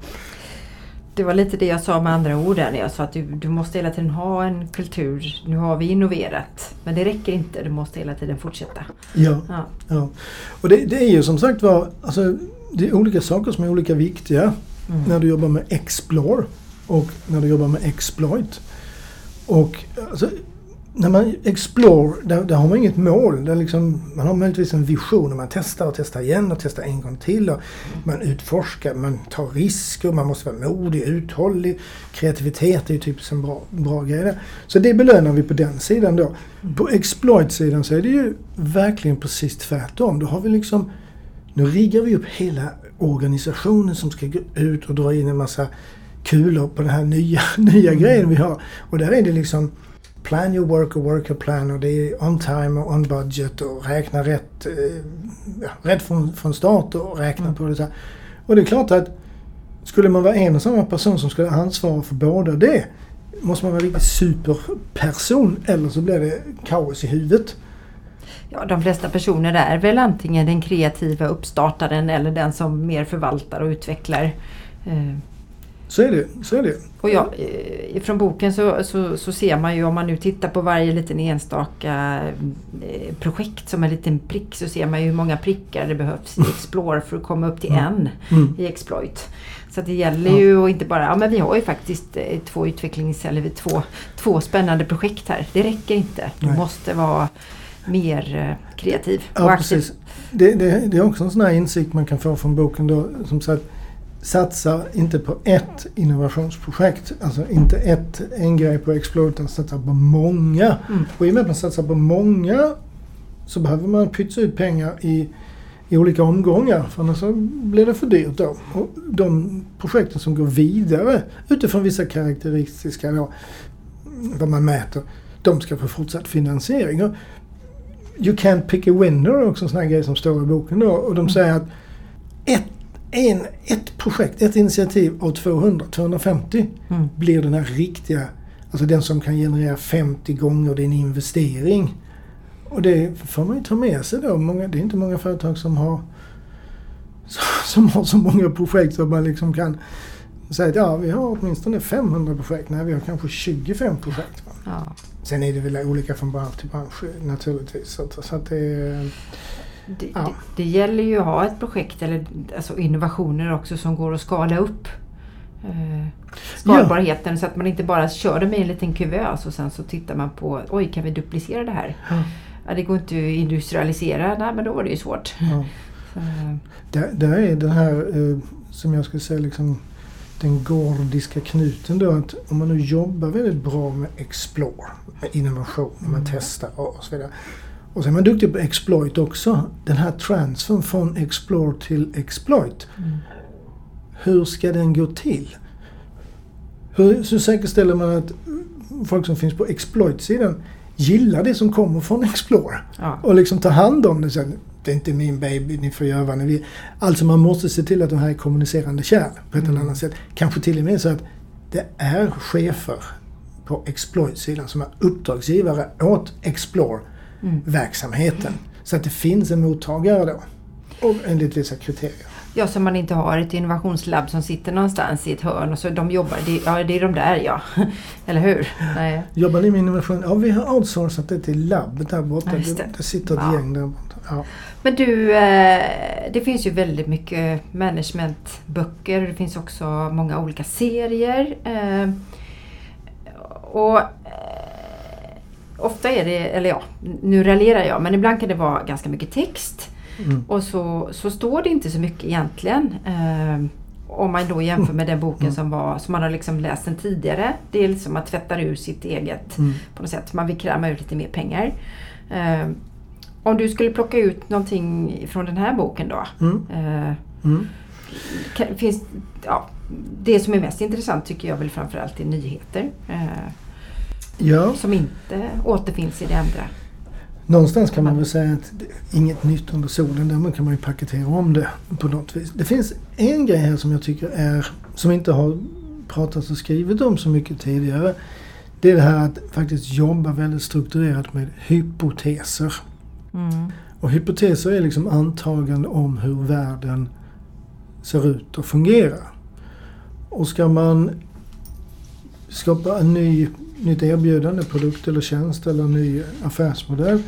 Det var lite det jag sa med andra ord där. Jag sa att du, du måste hela tiden ha en kultur. Nu har vi innoverat. Men det räcker inte. Du måste hela tiden fortsätta. Ja. ja. ja. Och det, det, är ju som sagt var, alltså, det är olika saker som är olika viktiga. Mm. När du jobbar med Explore och när du jobbar med Exploit. Och alltså, när man Explore, där, där har man inget mål. Där liksom, man har möjligtvis en vision och man testar och testar igen och testar en gång till. Och man utforskar, man tar risker, man måste vara modig, uthållig. Kreativitet är ju typiskt en bra, bra grej där. Så det belönar vi på den sidan då. På exploit-sidan så är det ju verkligen precis tvärtom. Då har vi liksom nu riggar vi upp hela organisationen som ska gå ut och dra in en massa kulor på den här nya, nya mm. grejen vi har. Och där är det liksom plan your work och worker plan och det är on time och on budget och räkna rätt, eh, rätt från, från start och räkna mm. på det. Så här. Och det är klart att skulle man vara en och samma person som skulle ansvara för båda det måste man vara riktigt superperson eller så blir det kaos i huvudet. Ja, de flesta personer är väl antingen den kreativa uppstartaren eller den som mer förvaltar och utvecklar. Eh, så är det. Så är det. Och ja, eh, från boken så, så, så, ser man ju om man nu tittar på varje liten enstaka eh, projekt som en liten prick så ser man ju hur många prickar det behövs i Explore för att komma upp till en mm. i Exploit. Så det gäller ju att inte bara, ja men vi har ju faktiskt två utvecklings eller två, två spännande projekt här. Det räcker inte. Du Nej. måste vara mer eh, kreativ och ja, aktiv. Precis. Det, det, det, är också en sån här insikt man kan få från boken då. Som sagt, satsa inte på ett innovationsprojekt. Alltså inte ett, en grej på Explore utan satsa på många. Mm. Och i och med att man satsar på många så behöver man pytsa ut pengar i, i olika omgångar. För annars blir det för dyrt då. Och de projekten som går vidare utifrån vissa karaktäristiska då, vad man mäter, de ska få fortsatt finansiering. Och You can't pick a winner också en sån här grej som står i boken då. Och de mm. säger att ett, en, ett projekt, ett initiativ av 200, 250 mm. blir den här riktiga, alltså den som kan generera 50 gånger din investering. Och det får man ju ta med sig då. Många, det är inte många företag som har, som har så många projekt som man liksom kan säga att ja, vi har åtminstone 500 projekt. Nej, vi har kanske 25 projekt. Ja. Sen är det väl olika från bransch till bransch naturligtvis. Så, så att det, det, ja. det, det, gäller ju att ha ett projekt eller alltså innovationer också som går att skala upp. Eh, skalbarheten ja. så att man inte bara kör det med en liten kuvös och sen så tittar man på oj kan vi duplicera det här? Ja. ja det går inte att industrialisera, nej men då var det ju svårt. Ja. Där, där är det här eh, som jag skulle säga liksom den gordiska knuten då att om man nu jobbar väldigt bra med Explore, med innovation, mm. man testar och så vidare. Och sen är man duktig på exploit också. Den här transfern från Explore till exploit. Mm. Hur ska den gå till? Hur så säkerställer man att folk som finns på exploit-sidan gillar det som kommer från Explore? Ja. Och liksom tar hand om det sen det är inte min baby, ni får göra vad ni vill. Alltså man måste se till att de här är kommunicerande kärl på ett mm. eller annat sätt. Kanske till och med så att det är chefer på exploit-sidan som är uppdragsgivare åt Explore-verksamheten. Mm. Så att det finns en mottagare då. Och enligt vissa kriterier. Ja, så man inte har ett innovationslabb som sitter någonstans i ett hörn och så de jobbar, det, ja det är de där ja. Eller hur? Nej. Jobbar ni med innovation? Ja, vi har outsourcat det till labbet där borta. Ja, det. det. sitter ett Ja. gäng där borta. Ja. Men du, eh, det finns ju väldigt mycket managementböcker. Det finns också många olika serier. Eh, och eh, ofta är det, eller ja, nu raljerar jag, men ibland kan det vara ganska mycket text. Mm. Och så, så står det inte så mycket egentligen. Eh, om man då jämför med den boken Mm. som, var, som man har liksom läst sen tidigare. Det är liksom att tvätta ur sitt eget Mm. på något sätt. Man vill kräma ut lite mer pengar. Eh, om du skulle plocka ut någonting från den här boken då. Mm. Eh, Mm. kan, finns, ja, det som är mest intressant tycker jag väl framförallt är nyheter. Eh, Ja, som inte återfinns i det andra. Någonstans kan man väl säga att det- inget nytt under solen. Därmed kan man ju paketera om det på något vis. Det finns en grej här som jag tycker är, som inte har pratats och skrivit om så mycket tidigare. Det är det här att faktiskt jobba väldigt strukturerat med hypoteser. Mm. Och hypoteser är liksom antagande om hur världen ser ut och fungerar. Och ska man skapa en ny, nytt erbjudande, produkt eller tjänst eller en ny affärsmodell.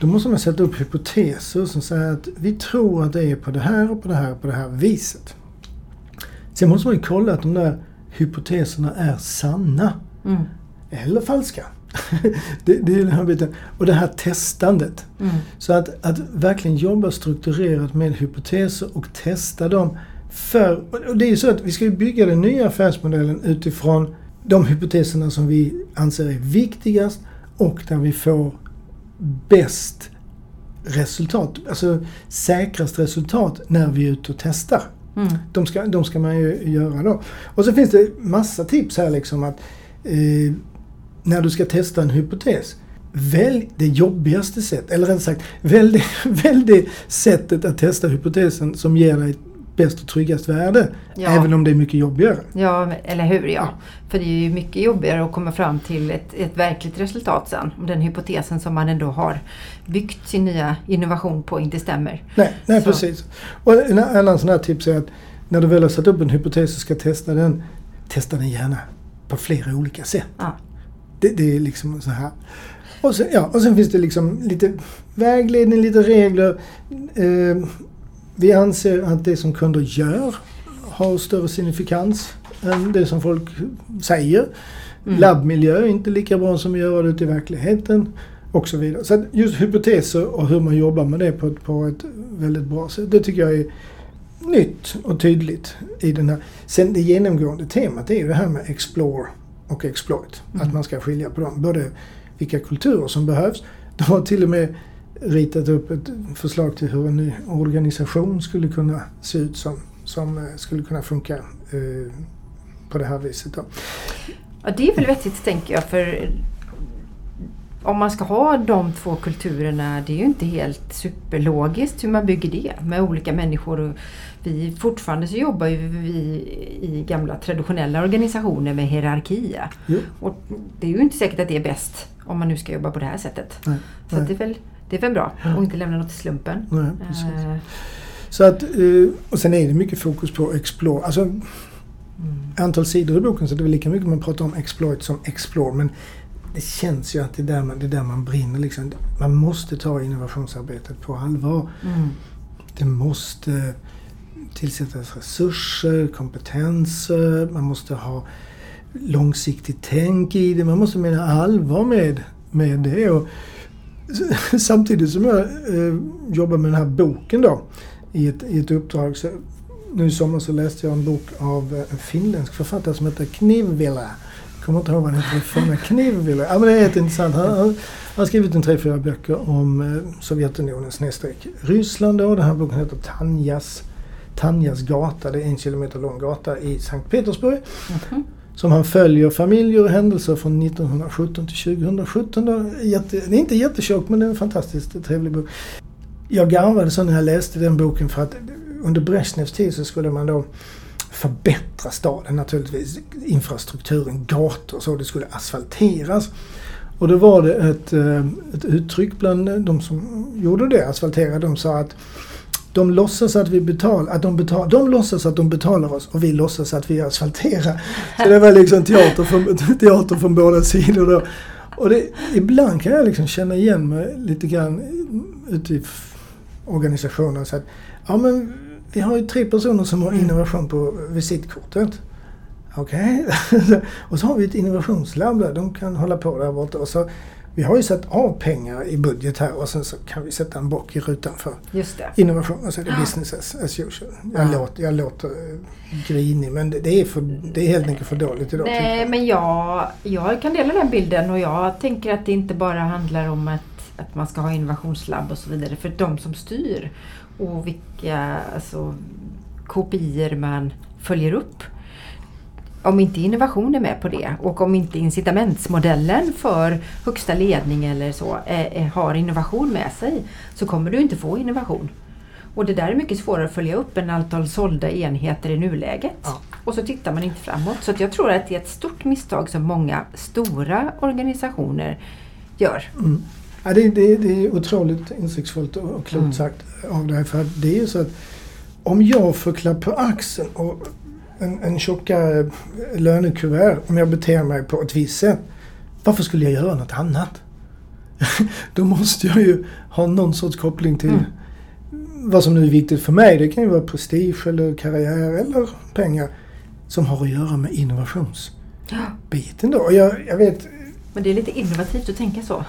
Då måste man sätta upp hypoteser som säger att vi tror att det är på det här och på det här och på det här viset. Sen måste man ju kolla att de där hypoteserna är sanna Mm. eller falska. det, det är den här biten. Och det här testandet. Mm. Så att, att verkligen jobba strukturerat med hypoteser och testa dem. För, och det är ju så att vi ska bygga den nya affärsmodellen utifrån de hypoteserna som vi anser är viktigast och där vi får bäst resultat. Alltså säkrast resultat när vi är ute och testar. Mm. De ska, de ska man ju göra då. Och så finns det massa tips här liksom att eh, när du ska testa en hypotes. Välj det jobbigaste sättet, eller rätt sagt, välj det, välj det sättet att testa hypotesen som ger dig bäst och tryggast värde. Ja. Även om det är mycket jobbigare. Ja, eller hur ja. För det är ju mycket jobbigare att komma fram till ett, ett verkligt resultat sen. Om den hypotesen som man ändå har byggt sin nya innovation på inte stämmer. Nej, nej Så. precis. Och en annan sån här tips är att när du väl har satt upp en hypotes och ska testa den, testa den gärna på flera olika sätt. Ja. Det, det är liksom så här. Och sen, ja, och sen finns det liksom lite vägledning, lite regler. Eh, vi anser att det som kunder gör har större signifikans än det som folk säger. Mm. Labbmiljö är inte lika bra som vi gör det ute i verkligheten. Och så vidare. Så att just hypoteser och hur man jobbar med det på ett, på ett väldigt bra sätt. Det tycker jag är nytt och tydligt i den här. Sen det genomgående temat är ju det här med explore och exploit. Mm. Att man ska skilja på dem. Både vilka kulturer som behövs. De har till och med ritat upp ett förslag till hur en ny organisation skulle kunna se ut som, som eh, skulle kunna funka eh, på det här viset. Då. Ja, det är väl vettigt tänker jag för om man ska ha de två kulturerna, det är ju inte helt superlogiskt hur man bygger det med olika människor. Vi, fortfarande så jobbar ju vi i gamla traditionella organisationer med hierarkier. Jo. Och det är ju inte säkert att det är bäst om man nu ska jobba på det här sättet. Nej, Så nej. det, är väl, det är väl bra att inte lämna något till slumpen. Nej, precis. Eh, Så att, eh, och sen är det mycket fokus på explore. Alltså mm. antal sidor i boken så det är väl lika mycket man pratar om exploit som explore. Men det känns ju att det är där man, det är där man brinner. Liksom. Man måste ta innovationsarbetet på allvar. Mm. Det måste tillsättas resurser, kompetenser, man måste ha långsiktigt tänk i det. Man måste mena allvar med, med det. Och samtidigt som jag eh, jobbar med den här boken då i ett, i ett uppdrag. Så, nu i sommar så läste jag en bok av eh, en finländsk författare som heter Knivvilla. Jag kommer inte ihåg vad han heter i förnamn. Ja men det är jätteintressant. Han, han, han har skrivit en tre, fyra böcker om eh, Sovjetunionen snedstreck Ryssland då. Den här boken heter Tanjas, Tanjas gata. Det är en kilometer lång gata i Sankt Petersburg. Mhm. Som han följer familjer och händelser från 1917 till 2017. Då. Jätte, det är inte jättetjock men det är en fantastiskt trevlig bok. Jag garvade så när jag läste den boken för att under Brezhnevs tid så skulle man då förbättra staden naturligtvis. Infrastrukturen, gator och så. Det skulle asfalteras. Och då var det ett, eh, ett uttryck bland de som gjorde det, asfalterade. De sa att de låtsas att vi betalar, att de, betal, de låtsas att de betalar oss och vi låtsas att vi asfalterar. Så det var liksom teater från, teater från båda sidor då. Och det, ibland kan jag liksom känna igen mig lite grann ute i organisationen. Så att, ja men vi har ju tre personer som har mm. innovation på visitkortet. Okej. Okay. och så har vi ett innovationslabb där. De kan hålla på där borta. Och så, vi har ju satt av pengar i budget här och sen så kan vi sätta en bock i rutan för innovation. Och så är det business as, as usual. Jag, ja. låter, jag låter grinig men det, är för, det är helt enkelt för dåligt idag. Nej men jag, jag kan dela den bilden och jag tänker att det inte bara handlar om att, att man ska ha innovationslabb och så vidare. För de som styr och vilka alltså, kopior man följer upp om inte innovation är med på det och om inte incitamentsmodellen för högsta ledning eller så är, är, har innovation med sig så kommer du inte få innovation. Och det där är mycket svårare att följa upp än antal sålda enheter i nuläget. Ja. Och så tittar man inte framåt. Så jag tror att det är ett stort misstag som många stora organisationer gör. Mm. Ja, det, det, det, är otroligt insiktsfullt och klokt mm. sagt av dig. För det är ju så att om jag får klapp på axeln och en, en tjockare lönekuvert om jag beter mig på ett visst sätt. Varför skulle jag göra något annat? Då måste jag ju ha någon sorts koppling till mm. vad som nu är viktigt för mig. Det kan ju vara prestige eller karriär eller pengar som har att göra med innovationsbiten då. Jag, jag vet men det är lite innovativt att tänka så.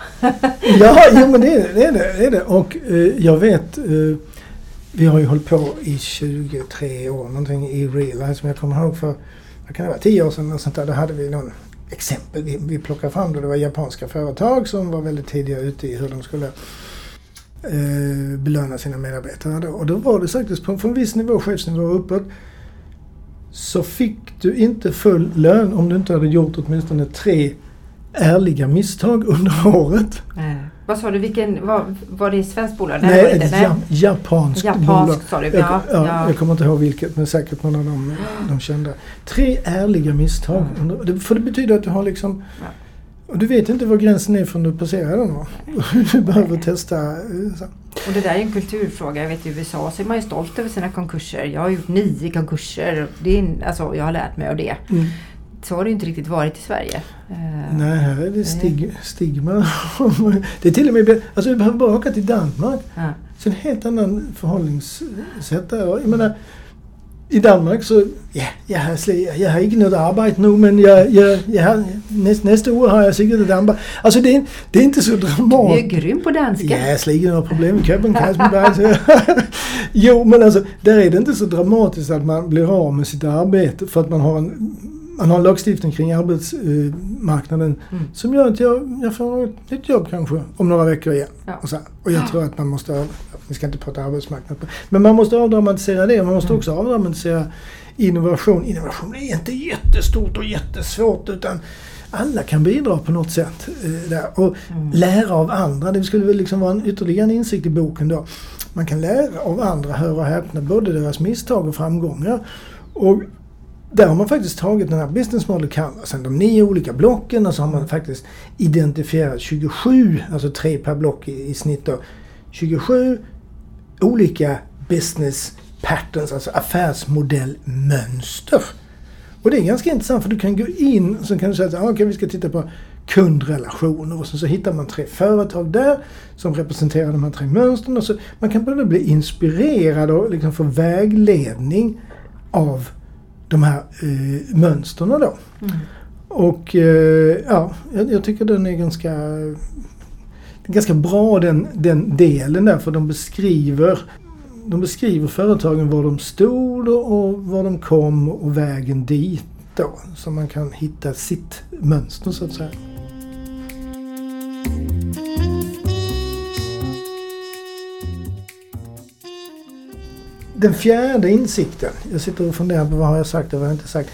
ja, jo, men det är det. Är det, är det. Och eh, jag vet eh, vi har ju hållit på i 23 år någonting i Realize som jag kommer ihåg för, vad kan det vara, 10 år sedan och sånt där. Då hade vi någon exempel vi, vi plockade fram då. Det var japanska företag som var väldigt tidiga ute i hur de skulle eh, belöna sina medarbetare. Då. Och då var det faktiskt på, från viss nivå, chefsnivå och uppåt, så fick du inte full lön om du inte hade gjort åtminstone tre ärliga misstag under året. Mm. Vad sa du, vilken, var, var det svenskt bolag? Nej, Nej, ett ja, japanskt, japanskt bolag. Sa du. Ja, jag, ja, ja. jag kommer inte ihåg vilket men säkert någon av dem de kände. Tre ärliga misstag. Mm. För det betyder att du har liksom och du vet inte var gränsen är förrän du passerar den. Du behöver testa. Eh. Och det där är en kulturfråga. Jag vet i USA så är man ju stolt över sina konkurser. Jag har gjort nio konkurser. Det är, alltså, jag har lärt mig av det. Mm så har det inte riktigt varit i Sverige. Eh, Nej, här är det stig, stigma. det är till och med, alltså vi behöver bara åka till Danmark. Ja. Så en helt annan förhållningssätt där. Jag menar, i Danmark så, ja, jag har, jag har inte något arbete nu men jag, jag, jag har, näst, nästa år har jag säkert ett arbete. Alltså det är, det är inte så dramatiskt. Du är grym på danska. Ja, jag sliger några problem i Köpenhamn. jo, men alltså där är det inte så dramatiskt att man blir av med sitt arbete för att man har en man har en lagstiftning kring arbetsmarknaden mm. som gör att jag, jag får ett nytt jobb kanske om några veckor igen. Ja. Och, så, och jag tror att man måste, vi ska inte prata arbetsmarknad, men man måste avdramatisera det. Man måste mm. också avdramatisera innovation. Innovation är inte jättestort och jättesvårt utan alla kan bidra på något sätt. Eh, där. Och mm. lära av andra, det skulle väl liksom vara en ytterligare insikt i boken då. Man kan lära av andra, höra och häpna, både deras misstag och framgångar. Och där har man faktiskt tagit den här business model canvasen, de nio olika blocken och så har man faktiskt identifierat 27, alltså tre per block i, i snitt då, 27 olika business patterns, alltså affärsmodellmönster. Och det är ganska intressant för du kan gå in och så kan du säga att okay, vi ska titta på kundrelationer och så, så hittar man tre företag där som representerar de här tre mönstren. Och så, man kan både bli inspirerad och liksom få vägledning av de här eh, mönstren då. Mm. Och eh, ja, jag, jag, tycker den är ganska, ganska bra den, den delen där för de beskriver de beskriver företagen var de stod och var de kom och vägen dit då. Så man kan hitta sitt mönster så att säga. Den fjärde insikten. Jag sitter och funderar på vad har jag sagt och vad har jag inte sagt.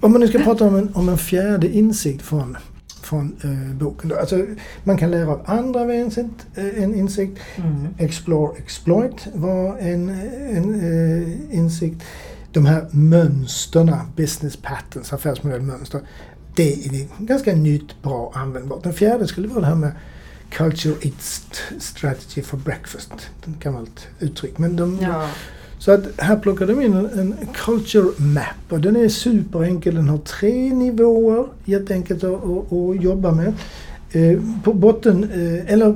Om man nu ska prata om en, om en fjärde insikt från, från eh, boken. Då. Alltså, man kan lära av andra en insikt. Eh, en insikt. Mm. Explore, exploit var en, en eh, insikt. De här mönsterna, business patterns, affärsmodellmönster. det är ganska nytt, bra, användbart. Den fjärde skulle vara det här med Culture Eats Strategy for Breakfast. Ett gammalt uttryck. Men de, Ja. Så att här plockar de in en, en Culture Map och den är superenkel. Den har tre nivåer. Jätteenkelt att, att, att jobba med. Eh, på botten, eh, eller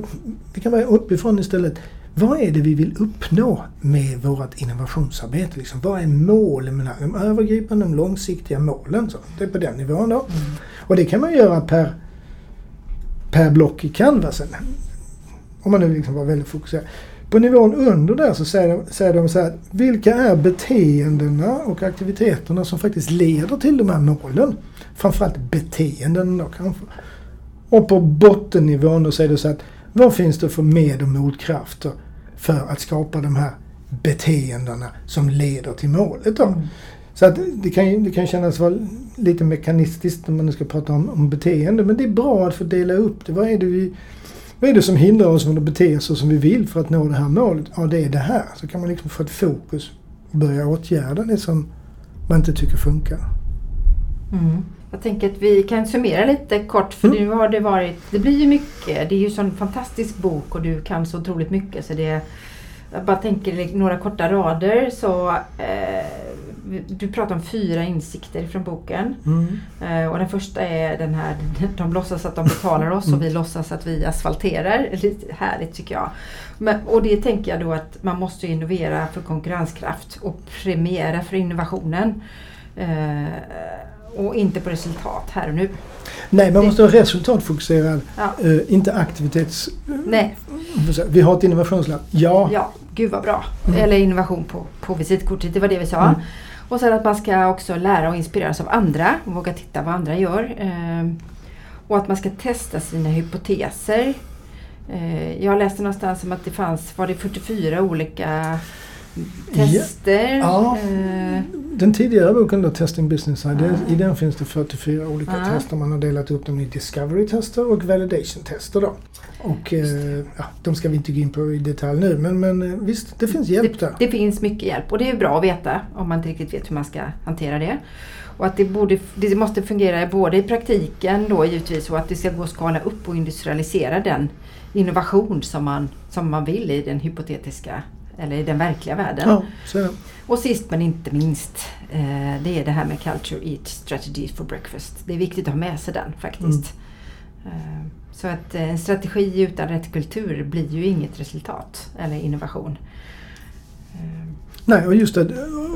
vi kan vara uppifrån istället. Vad är det vi vill uppnå med vårt innovationsarbete? Liksom? Vad är målen med det här? De övergripande, de långsiktiga målen. Så det är på den nivån då. Och det kan man göra per, per block i canvasen. Om man nu liksom var väldigt fokuserad. På nivån under där så säger de, säger de så här, vilka är beteendena och aktiviteterna som faktiskt leder till de här målen? Framförallt beteenden då kanske. Och på bottennivån då säger det så att vad finns det för med och motkrafter för att skapa de här beteendena som leder till målet då? Så att det kan, det kan kännas vara lite mekanistiskt när man nu ska prata om, om beteende men det är bra att få dela upp det. Vad är det, vi, vad är det som hindrar oss från att bete oss så som vi vill för att nå det här målet? Ja, det är det här. Så kan man liksom få ett fokus och börja åtgärda det som man inte tycker funkar. Mm. Jag tänker att vi kan summera lite kort för Mm. nu har det varit, det blir ju mycket, det är ju en sån fantastisk bok och du kan så otroligt mycket så det jag bara tänker några korta rader så eh, du pratar om fyra insikter från boken. Eh, och den första är den här, de låtsas att de betalar oss och vi låtsas att vi asfalterar. Lite härligt tycker jag. Men, och det tänker jag då att man måste innovera för konkurrenskraft och premiera för innovationen. Eh, och inte på resultat här och nu. Nej, man måste vara resultatfokuserad, Ja. eh, inte aktivitets... Nej, Vi har ett innovationslabb. Ja. ja, gud vad bra. Mm. Eller innovation på, på visitkortet, det var det vi sa. Mm. Och sen att man ska också lära och inspireras av andra och våga titta vad andra gör. Ehm, och att man ska testa sina hypoteser. Eh, jag läste någonstans om att det fanns, var det 44 olika tester? Ja. Eh, Den tidigare boken då, Testing Business Ideas, Ah. i den finns det 44 olika Ah. tester. Man har delat upp dem i Discovery-tester och Validation-tester då. Och eh, ja, de ska vi inte gå in på i detalj nu men, men eh, visst, det finns hjälp där. det, det finns mycket hjälp och det är bra att veta om man inte riktigt vet hur man ska hantera det. Och att det, borde, det måste fungera både i praktiken då givetvis och att det ska gå att skala upp och industrialisera den innovation som man, som man vill i den hypotetiska eller i den verkliga världen. Ja, så är det. Och sist men inte minst, eh, det är det här med Culture Eat Strategy for Breakfast. Det är viktigt att ha med sig den faktiskt. Eh, så att eh, en strategi utan rätt kultur blir ju inget resultat eller innovation. Eh, Nej, och just det,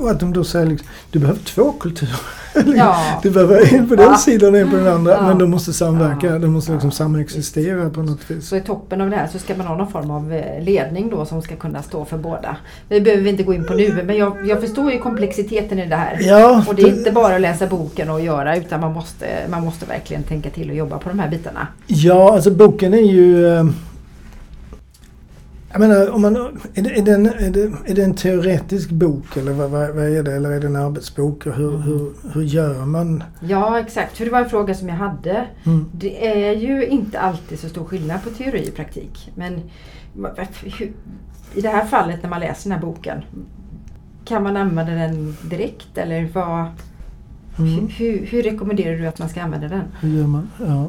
och att de då säger liksom, du behöver två kulturer. Ja. Du behöver en på den Ja. sidan och en på den andra. Ja. Men de måste samverka, de måste liksom samexistera på något vis. Så i toppen av det här så ska man ha någon form av eh, ledning då som ska kunna stå för båda. Det behöver vi inte gå in på nu men jag, jag förstår ju komplexiteten i det här. Ja, Och det är inte bara att läsa boken och göra utan man måste, man måste verkligen tänka till och jobba på de här bitarna. Ja, alltså boken är ju... Jag menar, om man, är, det, är, det en, är, det, är det en teoretisk bok eller vad, vad, vad är det? Eller är det en arbetsbok? Och hur, hur, hur gör man? Ja exakt, för det var en fråga som jag hade. Mm. Det är ju inte alltid så stor skillnad på teori och praktik. Men i det här fallet när man läser den här boken, kan man använda den direkt eller vad, Mm. hur, hur rekommenderar du att man ska använda den? Hur gör man? Ja.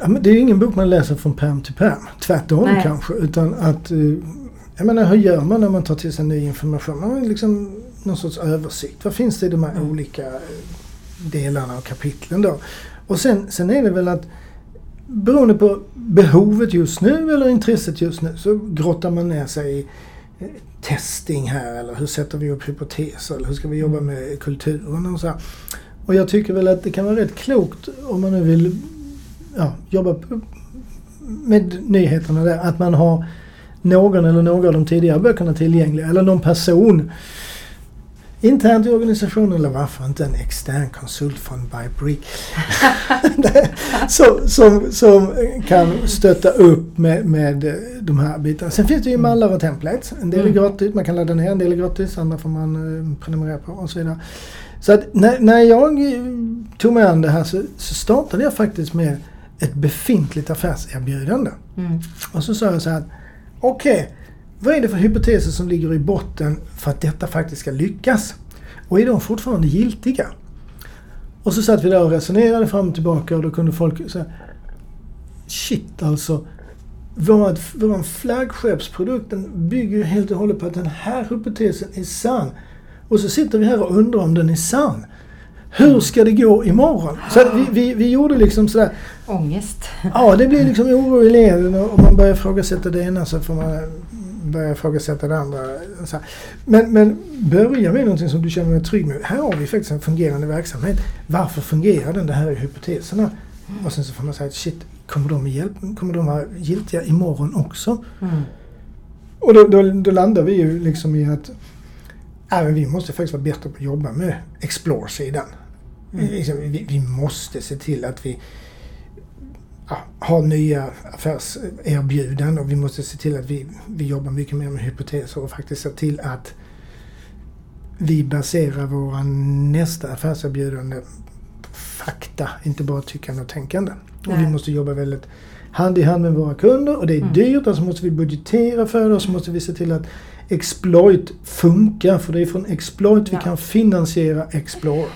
Ja, men det är ju ingen bok man läser från pärm till pärm. Tvärtom Nej. kanske. Utan att... eh, jag menar, hur gör man när man tar till sig ny information? Man har liksom någon sorts översikt. Vad finns det i de här Mm. olika eh, delarna och kapitlen då? Och sen, sen är det väl att beroende på behovet just nu eller intresset just nu så grottar man ner sig i testing här eller hur sätter vi upp hypoteser eller hur ska vi jobba med kulturen och så här. Och jag tycker väl att det kan vara rätt klokt om man nu vill ja, jobba med nyheterna där att man har någon eller några av de tidigare böckerna tillgängliga eller någon person internt i organisationen eller varför inte en extern konsult från Bybrick som, som, som kan stötta upp med, med de här bitarna. Sen finns det ju mallar och templates. En del är Mm. gratis, man kan ladda ner, en del är gratis, andra får man eh, prenumerera på och så vidare. Så att när, när jag tog mig an det här så, så startade jag faktiskt med ett befintligt affärserbjudande. Mm. Och så sa jag så här okej, vad är det för hypoteser som ligger i botten för att detta faktiskt ska lyckas? Och är de fortfarande giltiga? Och så satt vi där och resonerade fram och tillbaka och då kunde folk säga Shit alltså. Vår, vår flaggskeppsprodukt den bygger helt och hållet på att den här hypotesen är sann. Och så sitter vi här och undrar om den är sann. Hur ska det gå imorgon? Så vi, vi, vi gjorde liksom sådär... Ångest. Ja, det blir liksom oro i leden och man börjar ifrågasätta det ena så får man börja ifrågasätta det andra. Men, men börja med någonting som du känner dig trygg med. Här har vi faktiskt en fungerande verksamhet. Varför fungerar den? Det här är hypoteserna. Och sen så får man säga shit, kommer de, hjälp, kommer de vara giltiga imorgon också? Mm. Och då, då, då, landar vi ju liksom i att äh, vi måste faktiskt vara bättre på att jobba med Explore-sidan. Mm. Liksom, vi, vi, måste se till att vi ja, har nya affärserbjudanden och vi måste se till att vi, vi jobbar mycket mer med hypoteser och faktiskt se till att vi baserar våra nästa affärserbjudande på fakta, inte bara tyckande och tänkande. Nej. Och vi måste jobba väldigt hand i hand med våra kunder och det är mm. dyrt, alltså måste vi budgetera för det och så måste vi se till att exploit funkar för det är från exploit ja. vi kan finansiera Explore.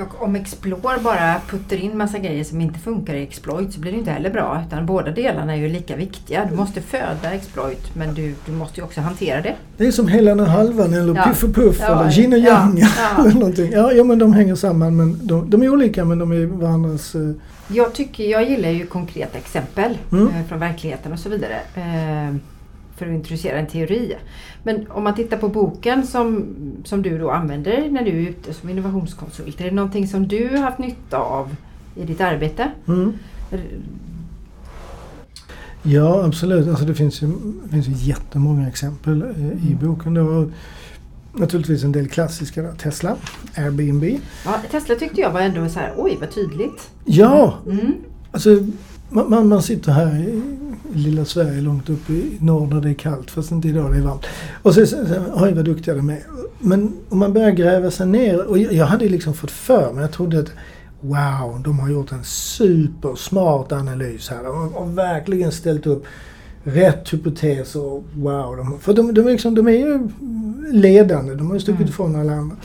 Och om Explore bara puttar in massa grejer som inte funkar i Exploit så blir det inte heller bra. Utan båda delarna är ju lika viktiga. Du måste föda Exploit men du, du måste ju också hantera det. Det är som Helan och Halvan eller ja. Piff och Puff ja. eller Yin och Yang. Ja. Ja. eller någonting. Ja, ja, men de hänger samman. Men de, de är olika men de är varandras... Uh... Jag, tycker, jag gillar ju konkreta exempel mm. uh, från verkligheten och så vidare. Uh, för att introducera en teori. Men om man tittar på boken som, som du då använder när du är ute som innovationskonsult. Är det någonting som du har haft nytta av i ditt arbete? Mm. Ja absolut. Alltså det finns ju, det finns ju jättemånga exempel i mm. boken. Då. Naturligtvis en del klassiska då. Tesla, Airbnb. Ja, Tesla tyckte jag var ändå så här, oj vad tydligt. Ja! Mm. Alltså man, man, man sitter här i lilla Sverige långt upp i norr där det är kallt fast inte idag det är varmt. Och så, så, så oj vad duktiga de är. Men om man börjar gräva sig ner och jag, jag hade liksom fått för mig, jag trodde att wow, de har gjort en supersmart analys här och, och verkligen ställt upp rätt hypoteser. Och wow, de, för de, de, liksom, de är ju ledande, de har ju stuckit mm. ifrån alla andra.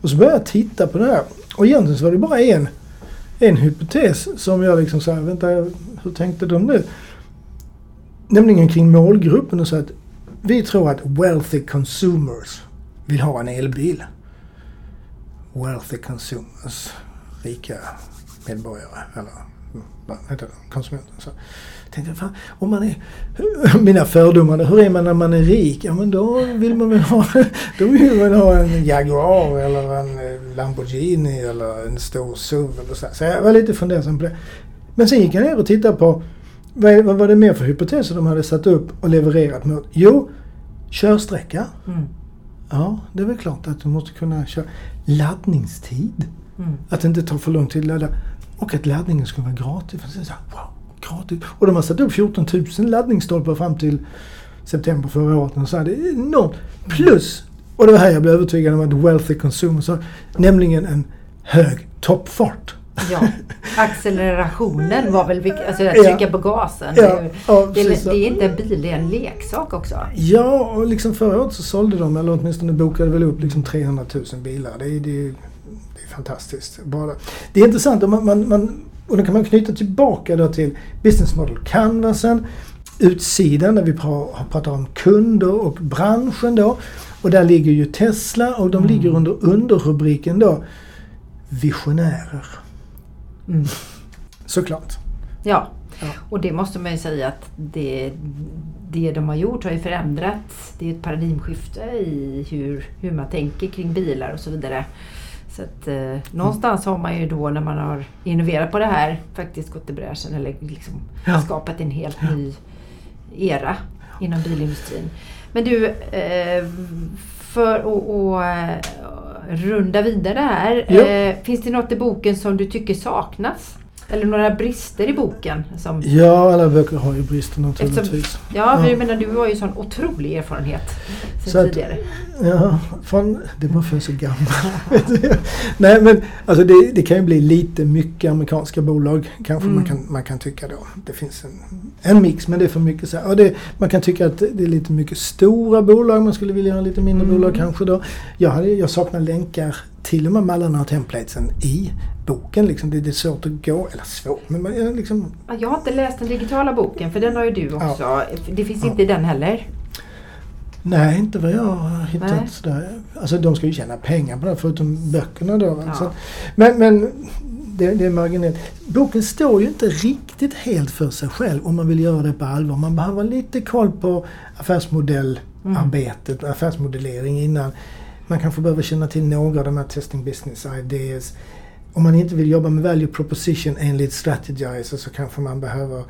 Och så började jag titta på det här och egentligen så var det bara en en hypotes som jag liksom sa, vänta hur tänkte de nu? Nämligen kring målgruppen och så att vi tror att wealthy consumers vill ha en elbil. Wealthy consumers, rika medborgare eller vad heter det, konsumenter. Så tänkte, fan, om man är, mina fördomar, hur är man när man är rik? Ja men då vill man väl ha, då vill man ha en Jaguar eller en Lamborghini eller en stor SUV eller så. Så jag var lite fundersam på det. Men sen gick jag ner och tittade på vad, vad var det mer för hypoteser de hade satt upp och levererat mot? Jo, körsträcka. Mm. Ja, det är väl klart att du måste kunna köra. Laddningstid. Mm. Att det inte tar för lång tid att ladda. Och att laddningen ska vara gratis. Så, wow, gratis. Och de har satt upp 14 000 laddningsstolpar fram till september förra året. Och så här, det är enormt. Plus, och det var här jag blev övertygad om att wealthy consumers har, nämligen en hög toppfart. Ja, accelerationen var väl viktigt. Alltså att trycka ja. på gasen. Ja, ja, det, det, är inte en bil, det är en leksak också. Ja, och liksom förra året så sålde de, eller åtminstone bokade väl upp liksom 300 000 bilar. Det är, det, är, det är fantastiskt. Bara. Det är intressant. Man, man, man, och då kan man knyta tillbaka då till Business Model Canvasen, utsidan där vi pratar om kunder och branschen då. Och där ligger ju Tesla och de mm. ligger under underrubriken då Visionärer. Mm. Såklart. Ja. ja, och det måste man ju säga att det, det de har gjort har ju förändrats. Det är ett paradigmskifte i hur, hur man tänker kring bilar och så vidare. Så att, eh, någonstans har man ju då när man har innoverat på det här faktiskt gått i bräschen eller liksom ja. skapat en helt ny era inom bilindustrin. Men du, eh, för att runda vidare här. Ja. Eh, finns det något i boken som du tycker saknas? Eller några brister i boken? Som... Ja, alla böcker har ju brister naturligtvis. Eftersom, ja, men jag menar du har ju sån otrolig erfarenhet sen så tidigare. ja, från, det var för så gammal. Nej men alltså det, det, kan ju bli lite mycket amerikanska bolag kanske mm. man, kan, man kan tycka då. Det finns en, en mix men det är för mycket så här. Det, man kan tycka att det är lite mycket stora bolag. Man skulle vilja ha lite mindre mm. bolag kanske då. Jag, hade, jag saknar länkar till och med mallarna och templatesen i boken. Liksom. Det, det är svårt att gå, eller svårt, men man, liksom... Jag har inte läst den digitala boken för den har ju du också. Ja. Det finns inte i den heller. Nej, inte vad jag har hittat. Sådär. Alltså de ska ju tjäna pengar på det förutom böckerna då. Ja. Så, men men det, det är marginellt. Boken står ju inte riktigt helt för sig själv om man vill göra det på allvar. Man behöver lite koll på affärsmodellarbetet, mm. affärsmodellering innan. Man kanske behöver känna till några av de här testing business ideas. Om man inte vill jobba med value proposition enligt strategizer så kanske man behöver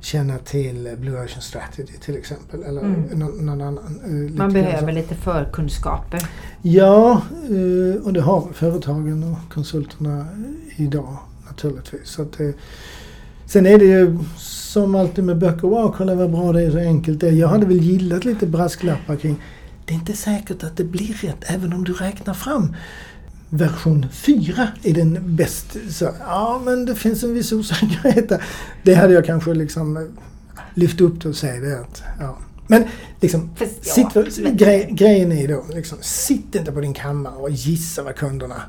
känna till Blue Ocean Strategy till exempel. Eller mm. någon, någon, annan. Uh, Man behöver så. lite förkunskaper. Ja, uh, och det har företagen och konsulterna idag naturligtvis. Så att, uh, sen är det ju som alltid med böcker. Wow, kolla vad bra det är, så enkelt det är. Jag hade väl gillat lite brasklappar kring det är inte säkert att det blir rätt även om du räknar fram version 4 är den bäst. Så, ja, men det finns en viss osäkerhet där. Det hade jag kanske liksom eh, lyft upp det och säga det att, ja. Men liksom, Fast, sitt, ja, men... Grejen är då, liksom, sitt inte på din kammare och gissa vad kunderna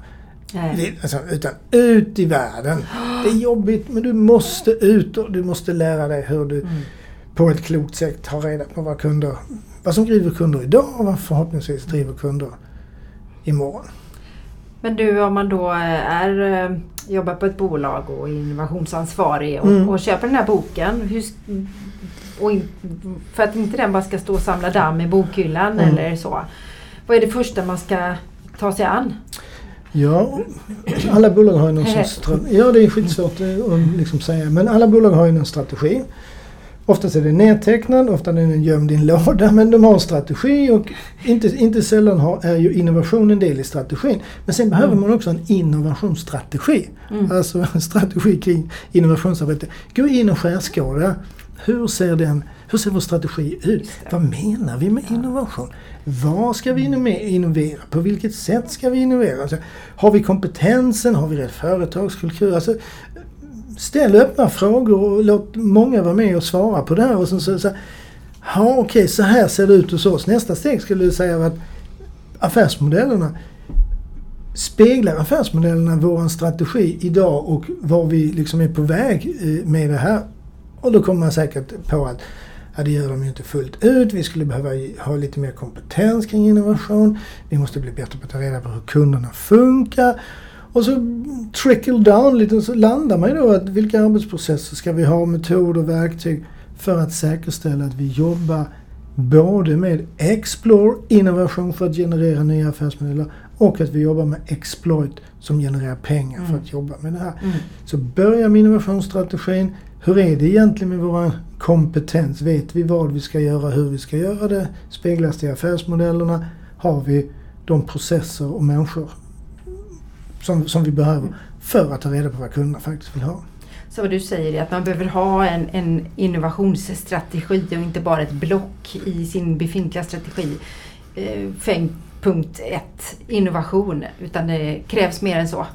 det, alltså, utan ut i världen. Det är jobbigt men du måste ut och du måste lära dig hur du mm. på ett klokt sätt tar reda på vad kunder, vad som driver kunder idag och vad förhoppningsvis driver kunder imorgon. Men du om man då eh, är, eh, jobbar på ett bolag och är innovationsansvarig och, mm. och köper den här boken. Hur, in, för att inte den bara ska stå och samla damm i bokhyllan mm. eller så. Vad är det första man ska ta sig an? Ja, alla bolag har ju någon sorts... Ja, det är skitsvårt att liksom säga. Men alla bolag har ju någon strategi. Oftast är det nedtecknad, ofta är den gömd i en låda men de har en strategi och inte, inte sällan har, är ju innovation en del i strategin. Men sen behöver mm. man också en innovationsstrategi. Mm. Alltså en strategi kring innovationsarbete. Gå in och skärskåda. Hur ser, den, hur ser vår strategi ut? Vad menar vi med innovation? Vad ska vi innovera? På vilket sätt ska vi innovera? Alltså, har vi kompetensen? Har vi rätt företagskultur? Alltså, ställ öppna frågor och låt många vara med och svara på det här. Och sen så, så ja okej, okay, så här ser det ut hos oss. Nästa steg skulle jag säga att affärsmodellerna speglar affärsmodellerna vår strategi idag och var vi liksom är på väg eh, med det här. Och då kommer man säkert på att ja, det gör de ju inte fullt ut. Vi skulle behöva ha lite mer kompetens kring innovation. Vi måste bli bättre på att ta reda på hur kunderna funkar. Och så trickle down lite så landar man ju då att vilka arbetsprocesser ska vi ha, metoder och verktyg för att säkerställa att vi jobbar både med explore, innovation för att generera nya affärsmodeller och att vi jobbar med exploit som genererar pengar mm. för att jobba med det här. Mm. Så börja med innovationsstrategin. Hur är det egentligen med vår kompetens? Vet vi vad vi ska göra, hur vi ska göra det? Speglas det i affärsmodellerna? Har vi de processer och människor som, som vi behöver för att ta reda på vad kunderna faktiskt vill ha. Så vad du säger är att man behöver ha en, en innovationsstrategi och inte bara ett block i sin befintliga strategi. Eh, punkt ett, innovation, utan det krävs mer än så.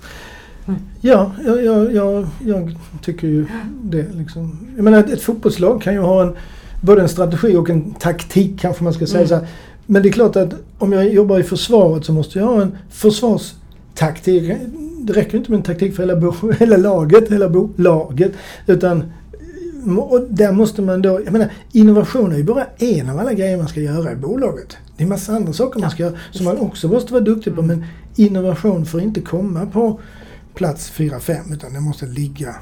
Mm. Ja, jag, jag, jag, jag, tycker ju det. Liksom. Jag menar, ett, ett fotbollslag kan ju ha en, både en strategi och en taktik kanske man ska säga. Mm. Men det är klart att om jag jobbar i försvaret så måste jag ha en försvars taktik. Det räcker inte med en taktik för hela, bo, hela laget, hela bolaget. Utan och där måste man då, jag menar innovation är ju bara en av alla grejer man ska göra i bolaget. Det är en massa andra saker man ska göra som man också måste vara duktig på. Men innovation får inte komma på plats 4-5 utan det måste ligga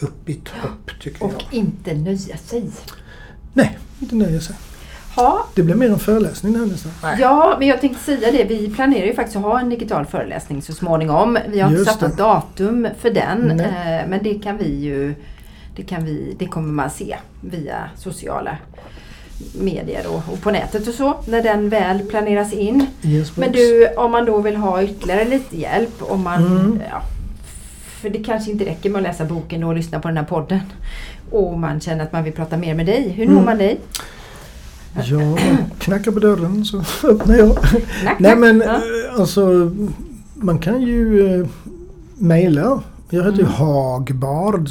upp i topp tycker och jag. Och inte nöja sig. Nej, inte nöja sig. Ha. Det blir mer en föreläsning här nästan. Ja, men jag tänkte säga det. Vi planerar ju faktiskt att ha en digital föreläsning så småningom. Vi har inte satt något datum för den. Nej. Eh, men det kan vi ju det, kan vi, det kommer man se via sociala medier och, och, på nätet och så när den väl planeras in. Yes, men du, om man då vill ha ytterligare lite hjälp om man mm. ja, för det kanske inte räcker med att läsa boken och lyssna på den här podden. Och man känner att man vill prata mer med dig. Hur mm. når man dig? Ja, knackar på dörren så öppnar jag. Knack, Nej men ja. Eh, alltså man kan ju eh, mejla Jag heter mm. Hagbard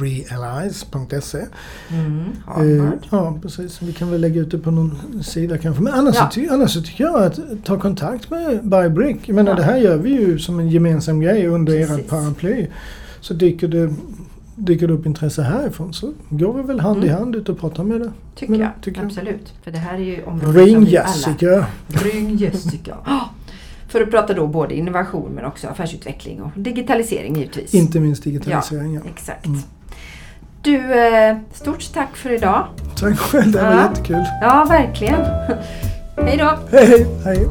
realize.se. Mm, eh, ja, precis. Vi kan väl lägga ut det på någon sida kanske. Men annars, ja. så, ty annars så tycker jag att ta kontakt med Bybrick. Menar ja. det här gör vi ju som en gemensam grej under ert paraply. Så dyker det dyker det upp intresse härifrån så går vi väl hand mm. i hand ut och pratar med det. Tycker, med jag. Tycker Absolut. Jag. För det här är ju Ring Jessica! Ring Jessica! För att prata då både innovation men också affärsutveckling och digitalisering givetvis. Inte minst digitalisering, ja. ja. Exakt. Mm. Du, eh, stort tack för idag. Tack själv, det var ja. jättekul. Ja, verkligen. hej då! Hej, hej!